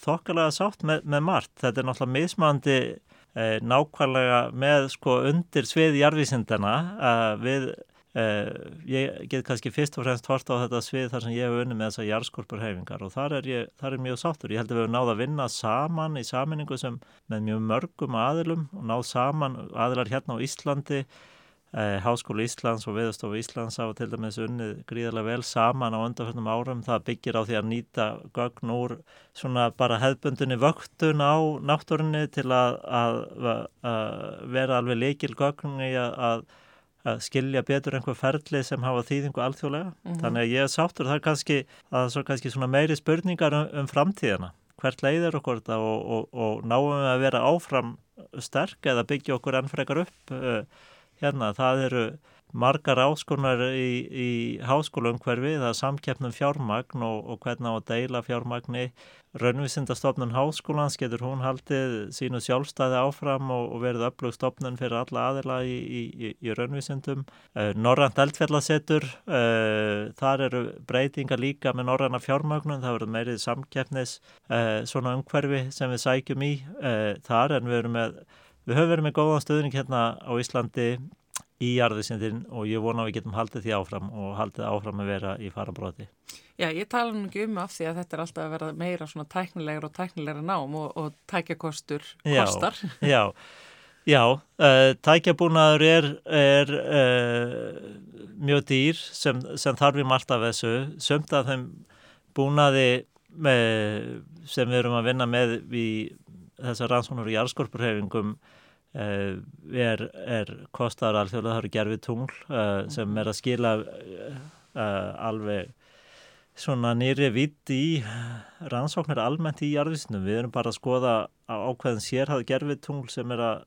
þokkalega sátt með, með margt þetta er náttúrulega mismandi uh, nákvæmlega með sko undir svið jarðvísindana uh, við Uh, ég get kannski fyrst og fremst hort á þetta svið þar sem ég hef unni með þessa jarðskorpurhefingar og þar er ég, þar er mjög sáttur. Ég held að við hefum náð að vinna saman í saminningu sem með mjög mörgum aðilum og náð saman aðilar hérna á Íslandi Eh, Háskóla Íslands og Viðastofu Íslands hafa til dæmis unnið gríðarlega vel saman á undanfjörnum árum. Það byggir á því að nýta gögn úr svona bara hefðbundinni vöktun á náttúrunni til að, að, að vera alveg leikil gögn í að, að, að skilja betur einhver ferli sem hafa þýðingu alþjóðlega. Þannig að ég er sáttur það er kannski, það er svo kannski svona meiri spurningar um, um framtíðina. Hvert leiðir okkur þetta og, og, og náum við að vera áfram sterk eða byggja okkur enn frekar upp uh, hérna, það eru margar áskonar í, í háskólaumhverfi, það er samkeppnum fjármagn og, og hvernig á að deila fjármagni. Raunvísindastofnun háskólans getur hún haldið sínu sjálfstæði áfram og, og verið upplugstofnun fyrir alla aðila í, í, í, raunvísindum. Uh, Norrand eldfjallasetur, uh, þar eru breytingar líka með norræna fjármagnun, það verður meirið samkeppnis uh, svona umhverfi sem við sækjum í þar en við erum með Við höfum verið með góðan stöðning hérna á Íslandi í jarðisindin og ég vona að við getum haldið því áfram og haldið áfram að vera í farabróti. Já, ég tala nú ekki um af því að þetta er alltaf að vera meira svona tæknilegur og tæknilegra nám og, og tækjakostur Já. kostar. Já, já uh, tækjabúnaður er, er uh, mjög dýr sem, sem þarf í margt af þessu. Sömt að þeim búnaði með, sem við erum að vinna með í þessar rannsóknur í jarðskorpurhefingum er, er kostar alþjóðlega, það eru gerfið tungl uh, sem er að skila uh, alveg svona nýri vitt í rannsóknir almennt í jarðvísnum. Við erum bara að skoða á ákveðin sérhæð gerfið tungl sem er að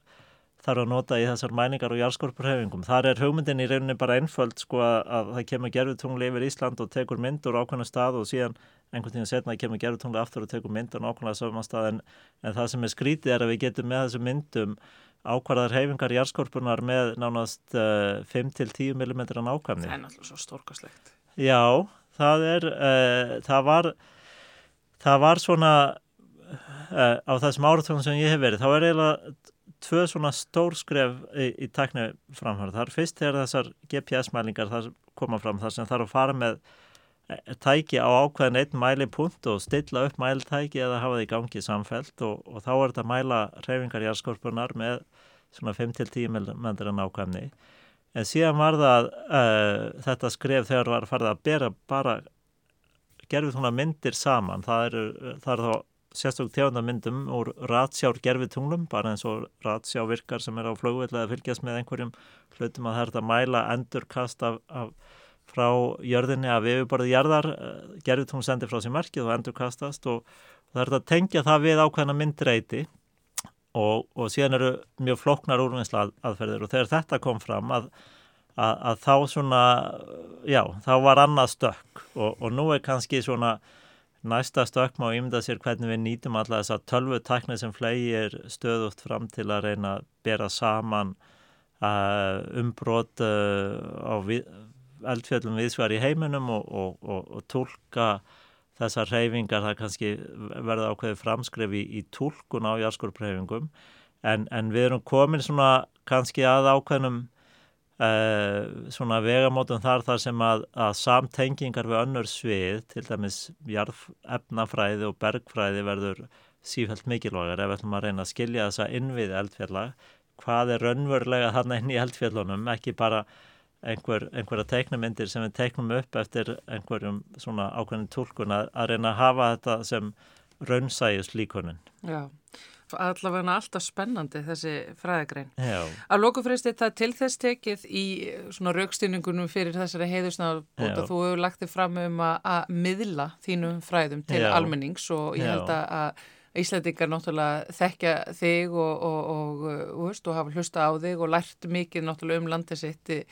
þarf að nota í þessar mæningar og jarðskorpurhefingum. Þar er hugmyndin í rauninni bara einföld sko að, að það kemur gerfið tungl yfir Ísland og tekur myndur á ákveðinu stað og síðan einhvern tíðan setna kemur gerðutungli aftur og tekur myndur nákvæmlega saman stað en, en það sem er skrítið er að við getum með þessum myndum ákvarðar hefingar jarðskorpunar með nánast uh, 5-10 mm nákvæmni. Það er náttúrulega svo stórkastlegt. Já, það er, uh, það var, það var svona uh, á þessum áratugum sem ég hef verið, þá er eiginlega tvö svona stórskref í, í tækni framhverð. Það er fyrst þegar þessar GPS-mælingar þar koma fram þar sem þarf að fara með tæki á ákveðin einn mælipunkt og stilla upp mæltæki eða hafa það í gangi samfelt og, og þá er þetta að mæla reyfingar jarðskorpunar með svona 5-10 mendur en ákveðni. En síðan var það uh, þetta skref þegar var farið að bera bara gerfið svona myndir saman. Það eru, eru þá sérstokk tegundamyndum úr ratsjár gerfitunglum, bara eins og ratsjá virkar sem er á flugvill eða fylgjast með einhverjum hlutum að það er að mæla endurkast af, af frá jörðinni af yfirborðið jarðar, gerfitungl sendir frá sér merkið og endurkastast og það er að tengja það við ákveðna myndreiti og, og síðan eru mjög floknar úrvinnsla aðferðir og þegar þetta kom fram að, að, að þá svona, já, þá var annað stökk og, og nú er kannski svona Næsta stökk má ímynda sér hvernig við nýtum alla þessa tölvu tækni sem flegir stöðuft fram til að reyna að bera saman uh, umbrot uh, á við, eldfjöldum viðsvar í heiminum og, og, og, og tólka þessar reyfingar, það kannski verða ákveði framskref í, í tólkun á járskorpreyfingum en, en við erum komin svona kannski að ákveðnum Uh, svona vegamótum þar þar sem að, að samtengingar við önnur svið, til dæmis jarðefnafræði og bergfræði verður sífælt mikilvægar ef við ætlum að reyna að skilja þessa innviði eldfjalla hvað er raunverulega þarna inn í eldfjallunum, ekki bara einhver, einhverja teiknumindir sem við teiknum upp eftir einhverjum svona ákveðin tólkun að, að reyna að hafa þetta sem raunsæjus líkunin. Já, allavega alltaf spennandi þessi fræðagrein. Já. Að lókufristið það til þess tekið í svona raukstýningunum fyrir þessari heiðusnafbúta Já. þú hefur lagt þig fram um að, að miðla þínum fræðum til Já. almennings og ég held að, Íslandingar náttúrulega þekkja þig og, og, og, og, veist, og hafa hlusta á þig og lært mikið náttúrulega um landið sitt eh,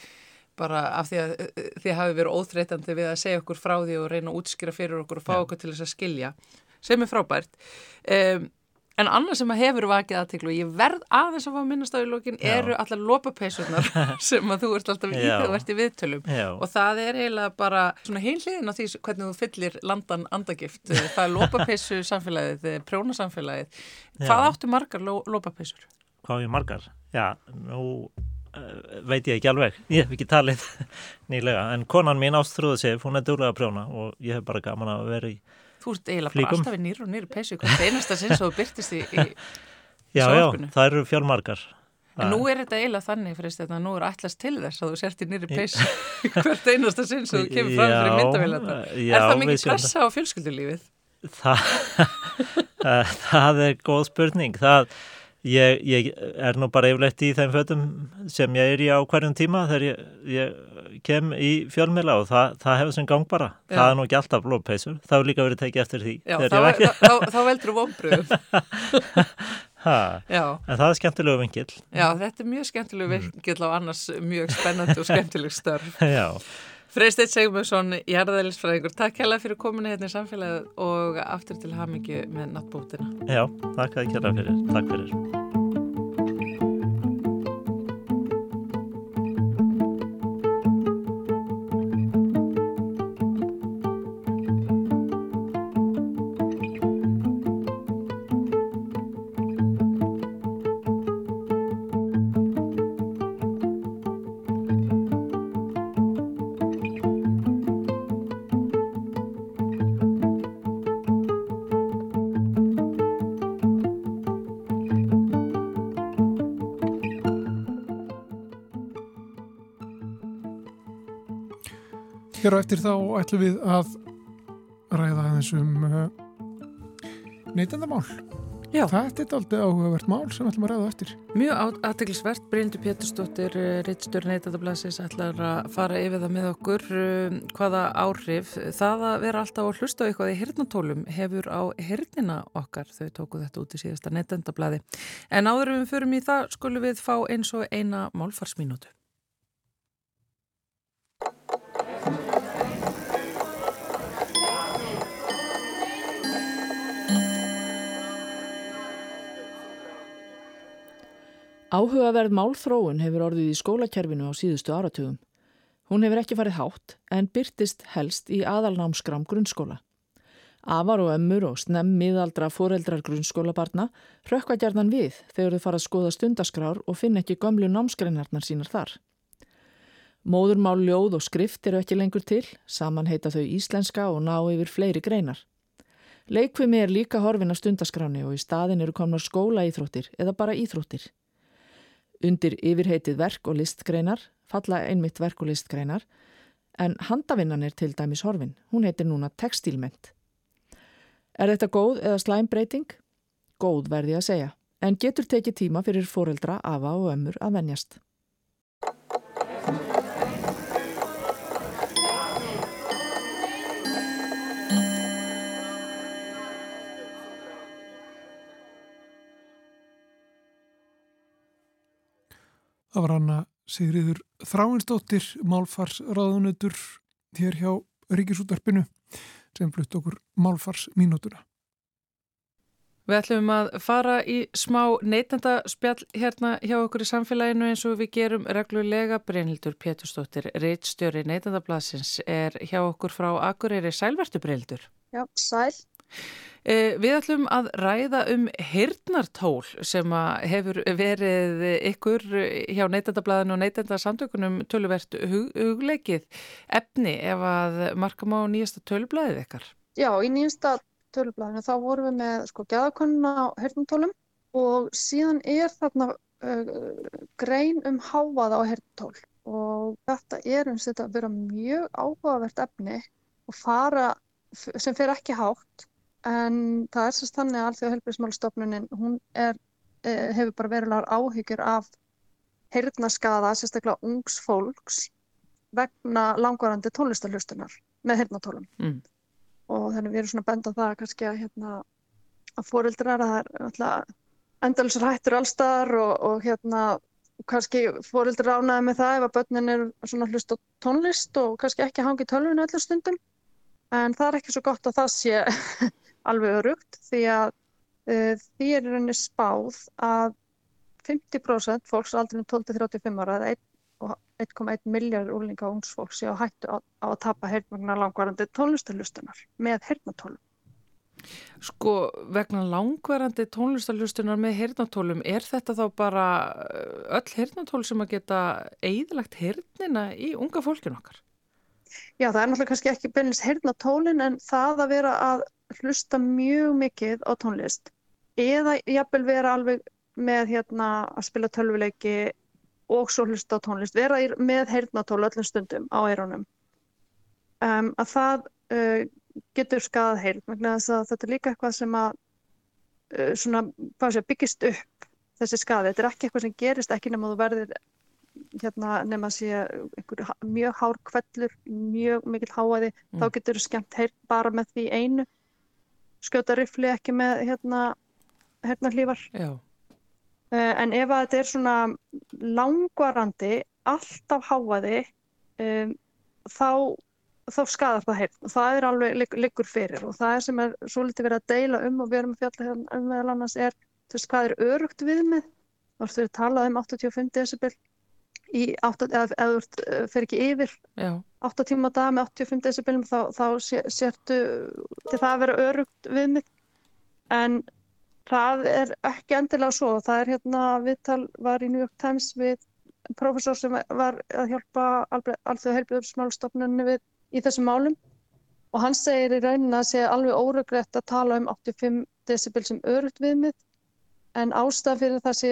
bara af því að eh, þið hafi verið óþreytandi við að segja okkur frá því og reyna að útskýra fyrir okkur og fá Já. okkur til þess að skilja sem er frábært. Um, En annað sem að hefur vakið aðtiklu og ég verð aðeins að fá að minnast á í lókin eru allar lopapeysurnar (laughs) sem að þú ert alltaf í þegar þú ert í viðtölum Já. og það er eiginlega bara svona heilliðin á því hvernig þú fyllir landan andagift. Það er lopapeysu samfélagið, prjóna samfélagið. Hvað áttu margar ló, lopapeysur? Hvað Já, uh, veit ég ekki alveg, ég hef ekki talið (laughs) nýlega, en konan mín ástrúðu sig, hún er duglega að prjóna og ég hef bara gaman að vera í Þú ert eiginlega bara Flíkum. alltaf í nýru og nýru peysu hvert einasta sinn svo byrtist í, í (laughs) Já, já, Sjónvarpinu. það eru fjármargar En nú er þetta eiginlega þannig fyrir að nú er allast til þess að þú sért í nýri peysu (laughs) hvert einasta sinn svo þú kemur fram fyrir Já, myndavélarna. já, Er það mikið pressa á fjölskyldulífið? eh, það er góð spurning það, ég, ég er nú bara yfirleitt í þeim fötum sem ég er í á hverjum tíma þegar ég, ég kem í fjölmila og það, það hefur sem gang bara. Já. það er nú ekki alltaf lóðpeysur, það hefur líka verið tekið eftir því Já, þá, þá, þá, þá veldur þú vonbröðum. (laughs) en það er skemmtilegu vingill já, þetta er mjög skemmtileg virkill á annars mjög spennandi og skemmtileg störf. (laughs) já, Freysteinn Segmundsson, jarðælisfræðingur, takk hella fyrir kominu hérna í samfélagið og aftur til hamingju með nattbótina. já, þakka að kjæra fyrir. Takk fyrir Hér á eftir þá ætlum við að ræða aðeins um uh, neytendamál. Já. Þetta er aldrei áhugavert mál sem ætlum að ræða eftir. Mjög aðteglisvert, Bryndur Pétursdóttir, Ritstjórn Neytandablasins ætlar að fara yfir það með okkur um, hvaða áhrif það að vera alltaf að hlusta á eitthvað í hirnatólum hefur á hirnina okkar. Þau tóku þetta út í síðasta neytandablaði. En áður en við förum í það skulum við fá eins og eina málfarsmínútu. Áhugaverð málþróun hefur orðið í skólakerfinu á síðustu áratugum. Hún hefur ekki farið hátt en byrtist helst í aðalnámskram grunnskóla. Afar og ömmur og snemm miðaldra foreldrar grunnskólabarna hrökkva gerðan við þegar þau fara að skoða stundaskrár og finna ekki gömlu námsgreinarnar sínar þar. Móðurmál ljóð og skrift eru ekki lengur til, saman heita þau íslenska og ná yfir fleiri greinar. Leikvimi er líka horfin af stundaskráni og í staðin eru komnar skóla íþróttir eða bara íþróttir. Undir yfirheitið verk og listgreinar, falla einmitt verk og listgreinar, en handavinnan er til dæmis horfin, hún heitir núna textilment. Er þetta góð eða slæm breyting? Góð verði að segja, en getur tekið tíma fyrir foreldra, afa og ömmur að venjast. Sigriður Þráinsdóttir, málfarsraðunutur hér hjá Ríkisútarpinu sem flutt okkur málfarsmínútuna. Við ætlum að fara í smá neytendaspjall hérna hjá okkur í samfélaginu eins og við gerum reglulega. Brynhildur Pétursdóttir, reittstjóri neytendablasins, er hjá okkur frá Akureyri Sælvertu Brynhildur. Já, sæl. Eh, Við ætlum að ræða um hirtnartól sem hefur verið ykkur hjá neytendablaðinu og neytendasamtökunum töluvert hug, hugleikið efni ef að markam á nýjasta tölublaðið ykkar. Já, í nýjasta tölublaðinu þá vorum við með sko gæðakonuna á hernumtólum og síðan er þarna uh, grein um hávaða á hernumtól og þetta er um þetta að vera mjög áhugavert efni og fara sem fer ekki hátt en það er sérst þannig að Alþjóða helbriðsmálstofnunin hún er, eh, hefur bara verulegar áhyggjur af heyrnaskaða, sérstaklega ungs fólks vegna langvarandi tónlistarhlustunar með heyrnatólum Mm. og þannig við erum svona benda það kannski að hérna að fóreldrar að það er alltaf endalusar hættur allstaðar og, og hérna kannski fóreldrar ánæði með það ef að börnin er svona hlust á tónlist og kannski ekki hangi tölvinu öllum stundum en það er ekki svo gott að það sé alveg örugt því að uh, því er rauninni spáð að 50% fólks aldrei 12-35 ára eða 1,1 miljard úrlinga ungs fólks sé á hættu á, á að tapa heyrnvagnar langvarandi tónlistarlustunar með heyrnatólum. Sko vegna langvarandi tónlistarlustunar með heyrnatólum, er þetta þá bara eh, öll heyrnatól sem að geta eigðilagt heyrnina í unga fólkinu okkar? Já, það er náttúrulega kannski ekki beinlis heyrnatólin en það að vera að hlusta mjög mikið á tónlist eða jafnvel vera alveg með hérna að spila tölvuleiki og svo hlusta á tónlist, vera með heyrnatól öllum stundum á eyrunum. Um, að það uh, getur skadað heyrn vegna þess að þetta er líka eitthvað sem að uh, svona, sé, byggist upp þessi skadi, þetta er ekki eitthvað sem gerist ekki nema þú verðir hérna nema að sé einhver ha- mjög hár kvellur, mjög mikill háaði Mm. þá getur þú skemmt heyrn bara með því einu skjóta rifli ekki með hérna heyrnarhlífar Já. Uh, en ef að þetta er svona langvarandi, alltaf háaði, um, þá, þá skadar það heyrn og það er alveg ligg- liggur fyrir og það er sem er svolítið verið að deila um og við erum að fjalla hérna um meðal annars er, þú veist, hvað er örugt viðmið? Þá ertu að tala um 85 decibel í 8, eða þú ert, uh, fer ekki yfir Já. 8 tíma á dag með 85 decibelum þá, þá sé, sértu til það að vera örugt viðmið en það er ekki endilega svo. Það er hérna viðtal var í New York Times við professor sem var að hjálpa alþjóða heilbjörnsmálstofnunni við í þessum málum. Og hann segir í rauninni að sé alveg óröggrétt að tala um 85 decibel sem örugt viðmið en ástæða fyrir það sé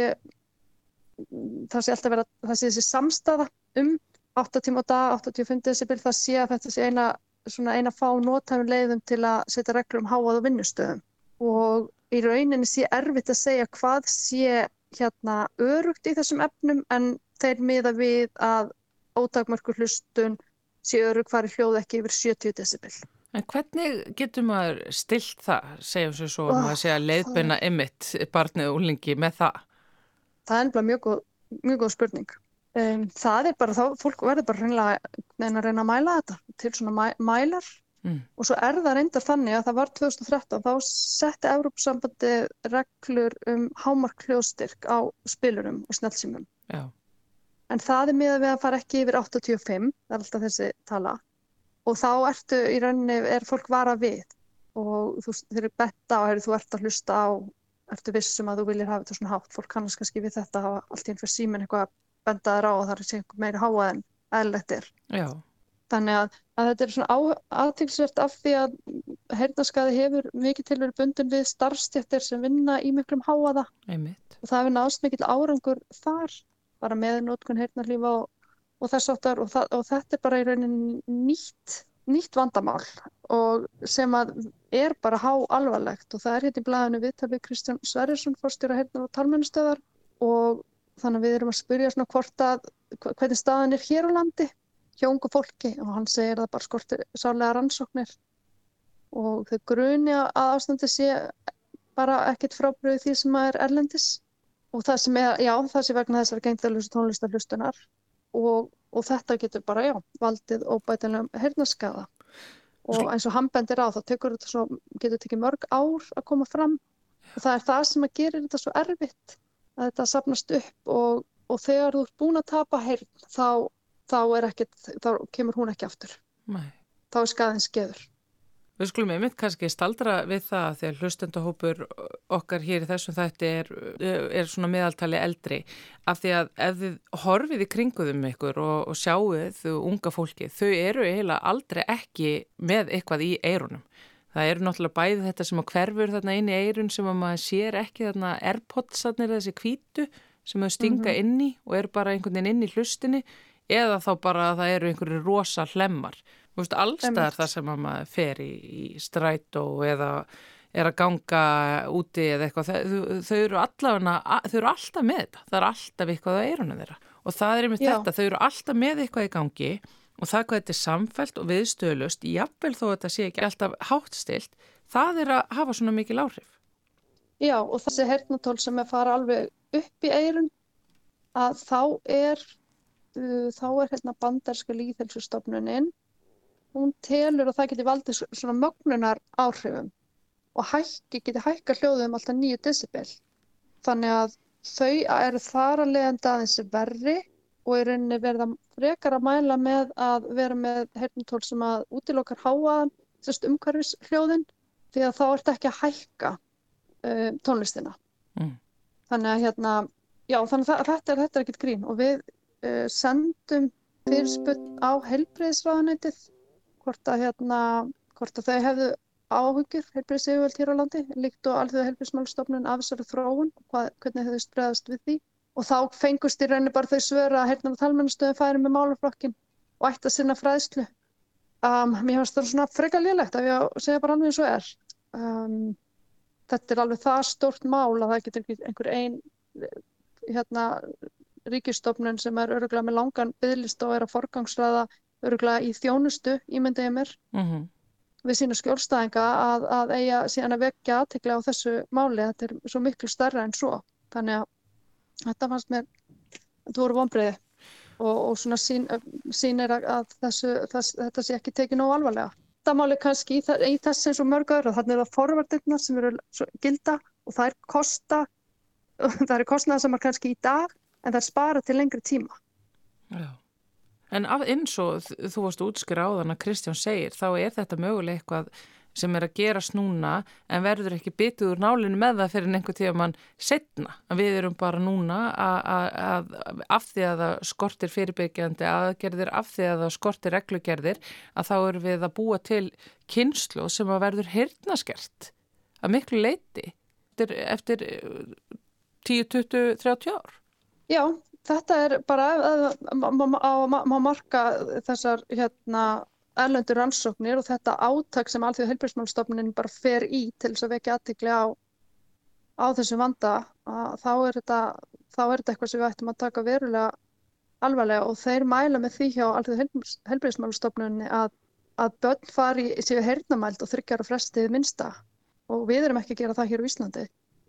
það sé alltaf vera það sé þessi samstaða um 8 tíma á dag, 85 decibel, það sé að þetta sé eina, svona eina fá nótæfum leiðum til að setja reglur um háað og vinnustöðum. Og í rauninni sé erfitt að segja hvað sé hérna örugt í þessum efnum en þeir miða við að ótakmörkur hlustun sé örug fari hljóð ekki yfir 70 decibel. En hvernig getur maður stilt það, segjum sér svo, Oh, maður sé að leiðbyrna ymmit barnið og úlingi með það? Það er ennbla mjög mjög góð spurning. Um, það er bara þá, fólk verður bara hreinlega neina að reyna að mæla þetta til svona mæ, mælar Mm. og svo er það reyndar þannig að það var 2013 þá setti Evrópusambandi reglur um hámark hljóðstyrk á spilurum og snjálfsýmum Já. en það er miðað við að fara ekki yfir 85, það er alltaf þessi tala og þá ertu í rauninni, er fólk vara við og þú veist, þeir eru betta og heyrðu, þú ert að hlusta á ertu vissum að þú viljir hafa þetta svona hátt? Fólk kannast kannski við þetta hafa allt í einn fyrir síminn eitthvað að benda þér á og það er sé einhver meiri háa en eðlilegt Já, þannig að, að þetta er svona aðtilsvert af því að heyrnarskaði hefur mikið til verið bundin við starfstjættir sem vinna í miklum háaða einmitt. og það hefur náðst mikill árangur þar bara með nótkun heyrnarlífa og, og þess áttar og, og þetta er bara í rauninni nýtt, nýtt vandamál. Og sem að er bara há alvarlegt. Og það er hérna í blæðinu viðtalið Kristján Sverrisson fórstjóra heyrnar og talmennustöðar og þannig við erum að spyrja svona hvort að hvernig staðan er hér á landi hjá ungu fólki. Og hann segir að bara skortir sálega rannsóknir. Og þau gruni að ástandi sé bara ekkert frábriðið því sem er erlendis. Og það sem er, já, það sé vegna þessar gengdalösu tónlistarhlustunar. Og, og þetta getur bara, já, valdið óbætilegum heyrnarskaða og eins og hann bendir á þá tekur þetta svo, getur tekið mörg ár að koma fram. Og það er það sem að gerir þetta svo erfitt að þetta sapnast upp og, og þegar þú ert búin að tapa heyrn þá, þá ekkert, þá kemur hún ekki aftur. Nei. þá er skaðin skeður Við skulum einmitt kannski staldra við það því að hlustendahópur okkar hér í þessum þætti er, er svona meðaltali eldri af því að ef þið horfið í kringuðum ykkur og, og sjáuð unga fólki, þau eru eiginlega aldrei ekki með eitthvað í eirunum. Það eru náttúrulega bæði þetta sem að hverfur þarna inn í eirun sem að maður sér ekki þarna airpodsarnir þessi kvítu sem þau stinga inn í og eru bara einhvern veginn inn í hlustinni eða þá bara að það eru einhverju rosa hlemmar. Þú veist, allstaðar það sem að maður fer í, í strætó eða er að ganga úti eða eitthvað, þau, þau eru allavega, þau eru alltaf með þetta, það er alltaf eitthvað á eirunum þeirra og það er Já. þetta, þau eru alltaf með eitthvað í gangi og það hvað þetta er samfelt og viðstöðlust, jafnvel þó þetta sé ekki alltaf háttstilt, það er að hafa svona mikil áhrif. Já, og þessi heyrnatól sem er fara alveg upp í eirun að þá er uh, þá er hérna bandarska líðhelsustofnunin hún telur að það geti valdið svona mögnunar áhrifum og hækki, geti hækka hljóðum alltaf 9 decibel þannig að þau eru þar að leiðandi aðeins verri og í rauninni verða frekar að mæla með að vera með heyrnatól sem að útilokar háaðan sérst umhverfis hljóðin því að þá ertu ekki að hækka uh, tónlistina. Mm. Þannig að hérna, já, þannig að þetta er, þetta er ekkert grín og við uh, sendum fyrirspurn á heilbreyðisráðanætið hvort að hérna, hvort að þau hefðu áhyggjur heilbreyðisauðvöld hér á landi líkt og alþjóða heilbreyðismálstofnun af þessari þróun og hvað, hvernig þau spreðast við því og þá fengust í rauninni bara þau svöra að hérna talmennastöðum færi með málaflokkin og ætti að sinna fræðslu. Um, mér finnst það svona frekar lélegt að ég segja bara alveg eins og er. Um, þetta er alveg það stórt mál að það getur einhver ein hérna, ríkistofnun sem er öruglega með langan byggðlist og er að forgangsræða öruglega í þjónustu, ímyndi ég mér, Mm við sína skjólstæðinga að, að eiga síðan að vekja aðtekla á þessu máli. Þetta er svo miklu stærra en svo. Þannig að þetta fannst mér, þetta voru vonbreiði og, og svona sín, sýnir að, að þessu, þess, þetta sé ekki tekið nóg alvarlega. Þetta máli kannski í, í þess eins og mörg öðru, þannig er það forvartirna sem eru gilda og það er kosta, (laughs) það eru kostnaðar sem er kannski í dag en það er spara til lengri tíma. Já. En af, eins og þú varst þann að Kristján segir, þá er þetta mögulega eitthvað sem er að gerast núna en verður ekki bitið úr nálinu með það fyrir einhver tíma mann setna. Við erum bara núna að, að, að af því að það skortir fyrirbyggjandi aðgerðir, af því að það skortir reglugerðir, að þá erum við að búa til kynslu sem að verður hirtnaskert að miklu leiti eftir, eftir eh, 10, 20, 30 ár. Já, þetta er bara að marka þessar hérna erlendur rannsóknir og þetta átak sem Alþjóða heilbjörnsmálstofnunin bara fer í til þess að vekja aðtikli á, á þessum vanda að þá er þetta þá er þetta eitthvað sem við ættum að taka verulega alvarlega og þeir mæla með því hjá Alþjóða heilbjörnsmálstofnuninni að, að börn fari séu heyrnamæld og þryggjara frestið minnsta og við erum ekki að gera það hér á Íslandi.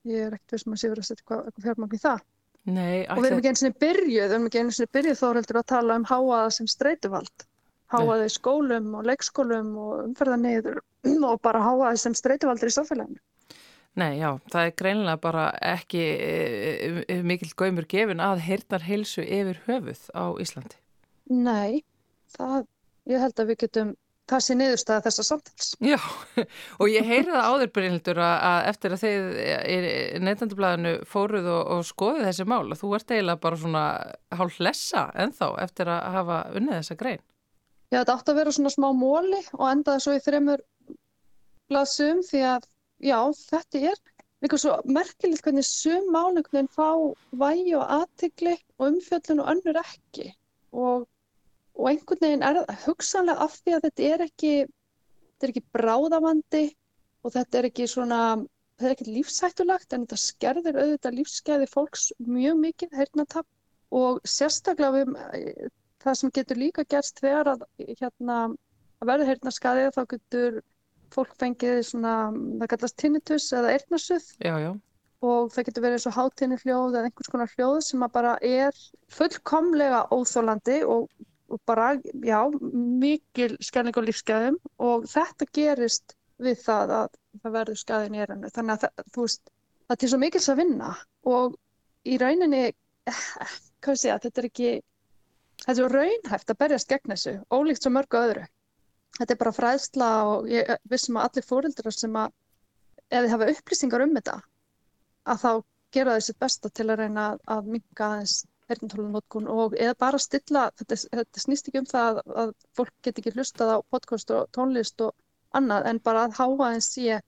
Ég er ekkert vissum að sé verið að setja eitthvað fjármagn í það. Nei, Og við erum ekki eins og byrjuð, við erum ekki eins og byrjuð þóreldur að tala um háaða sem streituvald. Háaða í skólum og leikskólum og umferðarniður (clears throat) og bara háaða sem streituvaldur í samfélaginu. Nei, já, það er greinilega bara ekki e, e, mikill gaumur gefin að heyrnar heilsu yfir höfuð á Íslandi. Nei, það, ég held að við getum það sé niðurstaða þessa samtals. Já, (laughs) og ég heyri það áður Brynhildur að, eftir að í neytandublaðinu fóruð og, og skoðið þessi mál, að þú ert eiginlega bara svona hálf lessa ennþá eftir að hafa unnið þessa grein. Já, þetta átti að vera svona smá móli og endaði svo í þremur blaðsum því að, já, þetta er líka svo merkilegt hvernig sum málugnin fá vægi og aðtigli og umfjöllun og önnur ekki og, og einhvern veginn er hugsanlega af því að þetta er ekki, þetta er ekki bráðavandi og þetta er ekki svona, þetta er ekki lífshættulagt en þetta skerðir auðvitað lífsgæði fólks mjög mikið, heyrnatap og sérstaklega við það sem getur líka gerst þegar að hérna að verða heyrnarskaðið þá getur fólk fengið svona, það kallast tinnitus eða já. og það getur verið svo hátinni hljóð eða einhvers konar hljóð sem bara er fullkomlega óþólandi og, og bara, já, mikil skerning á lífsgæðum og þetta gerist við það að það verður skaðin í eyranu. Þannig að það, þú veist, það er svo mikils að vinna og í rauninni, hvað sé ég að þetta er ekki, þetta er raunhæft að berjast gegn þessu, ólíkt svo mörgu öðru. Þetta er bara fræðsla og ég vissum að allir fóreldrar sem að ef þið hafa upplýsingar um þetta að þá gera sitt besta til að reyna að, minga aðeins heyrnatólunótkun og eða bara stilla, þetta, þetta snýst ekki um það að, að fólk get ekki hlustað á podcast og tónlist og annað en bara að háa aðeins sé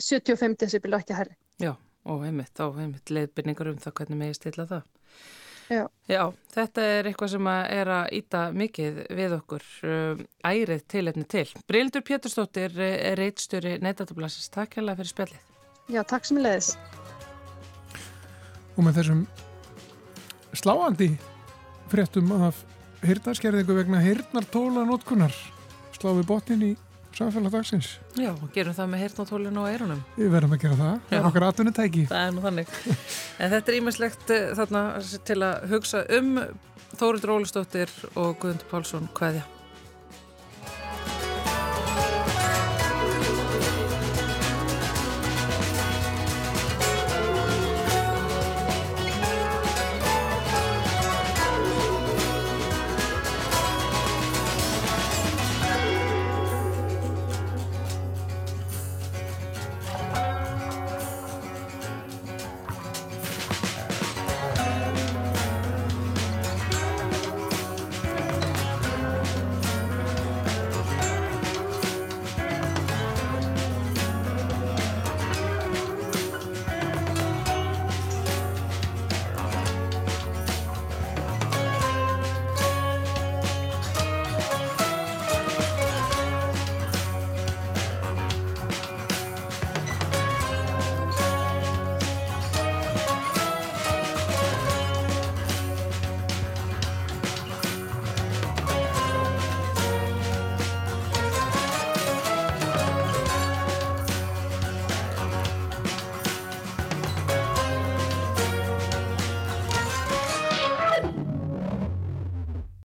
75 decibel ekki herri. Já, og heimitt, þá heimitt leiðbyrningar um það hvernig megið stilla það. Já. Já, þetta er eitthvað sem að er að íta mikið við okkur um, ærið tilefni til. Brildur Péturstóttir er reitstjóri neytatablasins. Takk hérlega fyrir spjallið. Já, takk sem ég leiðis. Og með þessum sláandi fréttum af hirnarskerðingu vegna hirnartóla notkunar slá við botnin í samfélag dagsins. Já, og gerum það með heyrnatólinu og eirunum. Við verðum að gera það. Það er Já. okkar atvinnutæki. Það er nú þannig. En þetta er ímestlegt þarna til að hugsa um Þórildur Ólustóttir og Guðmundur Pálsson hvaðja.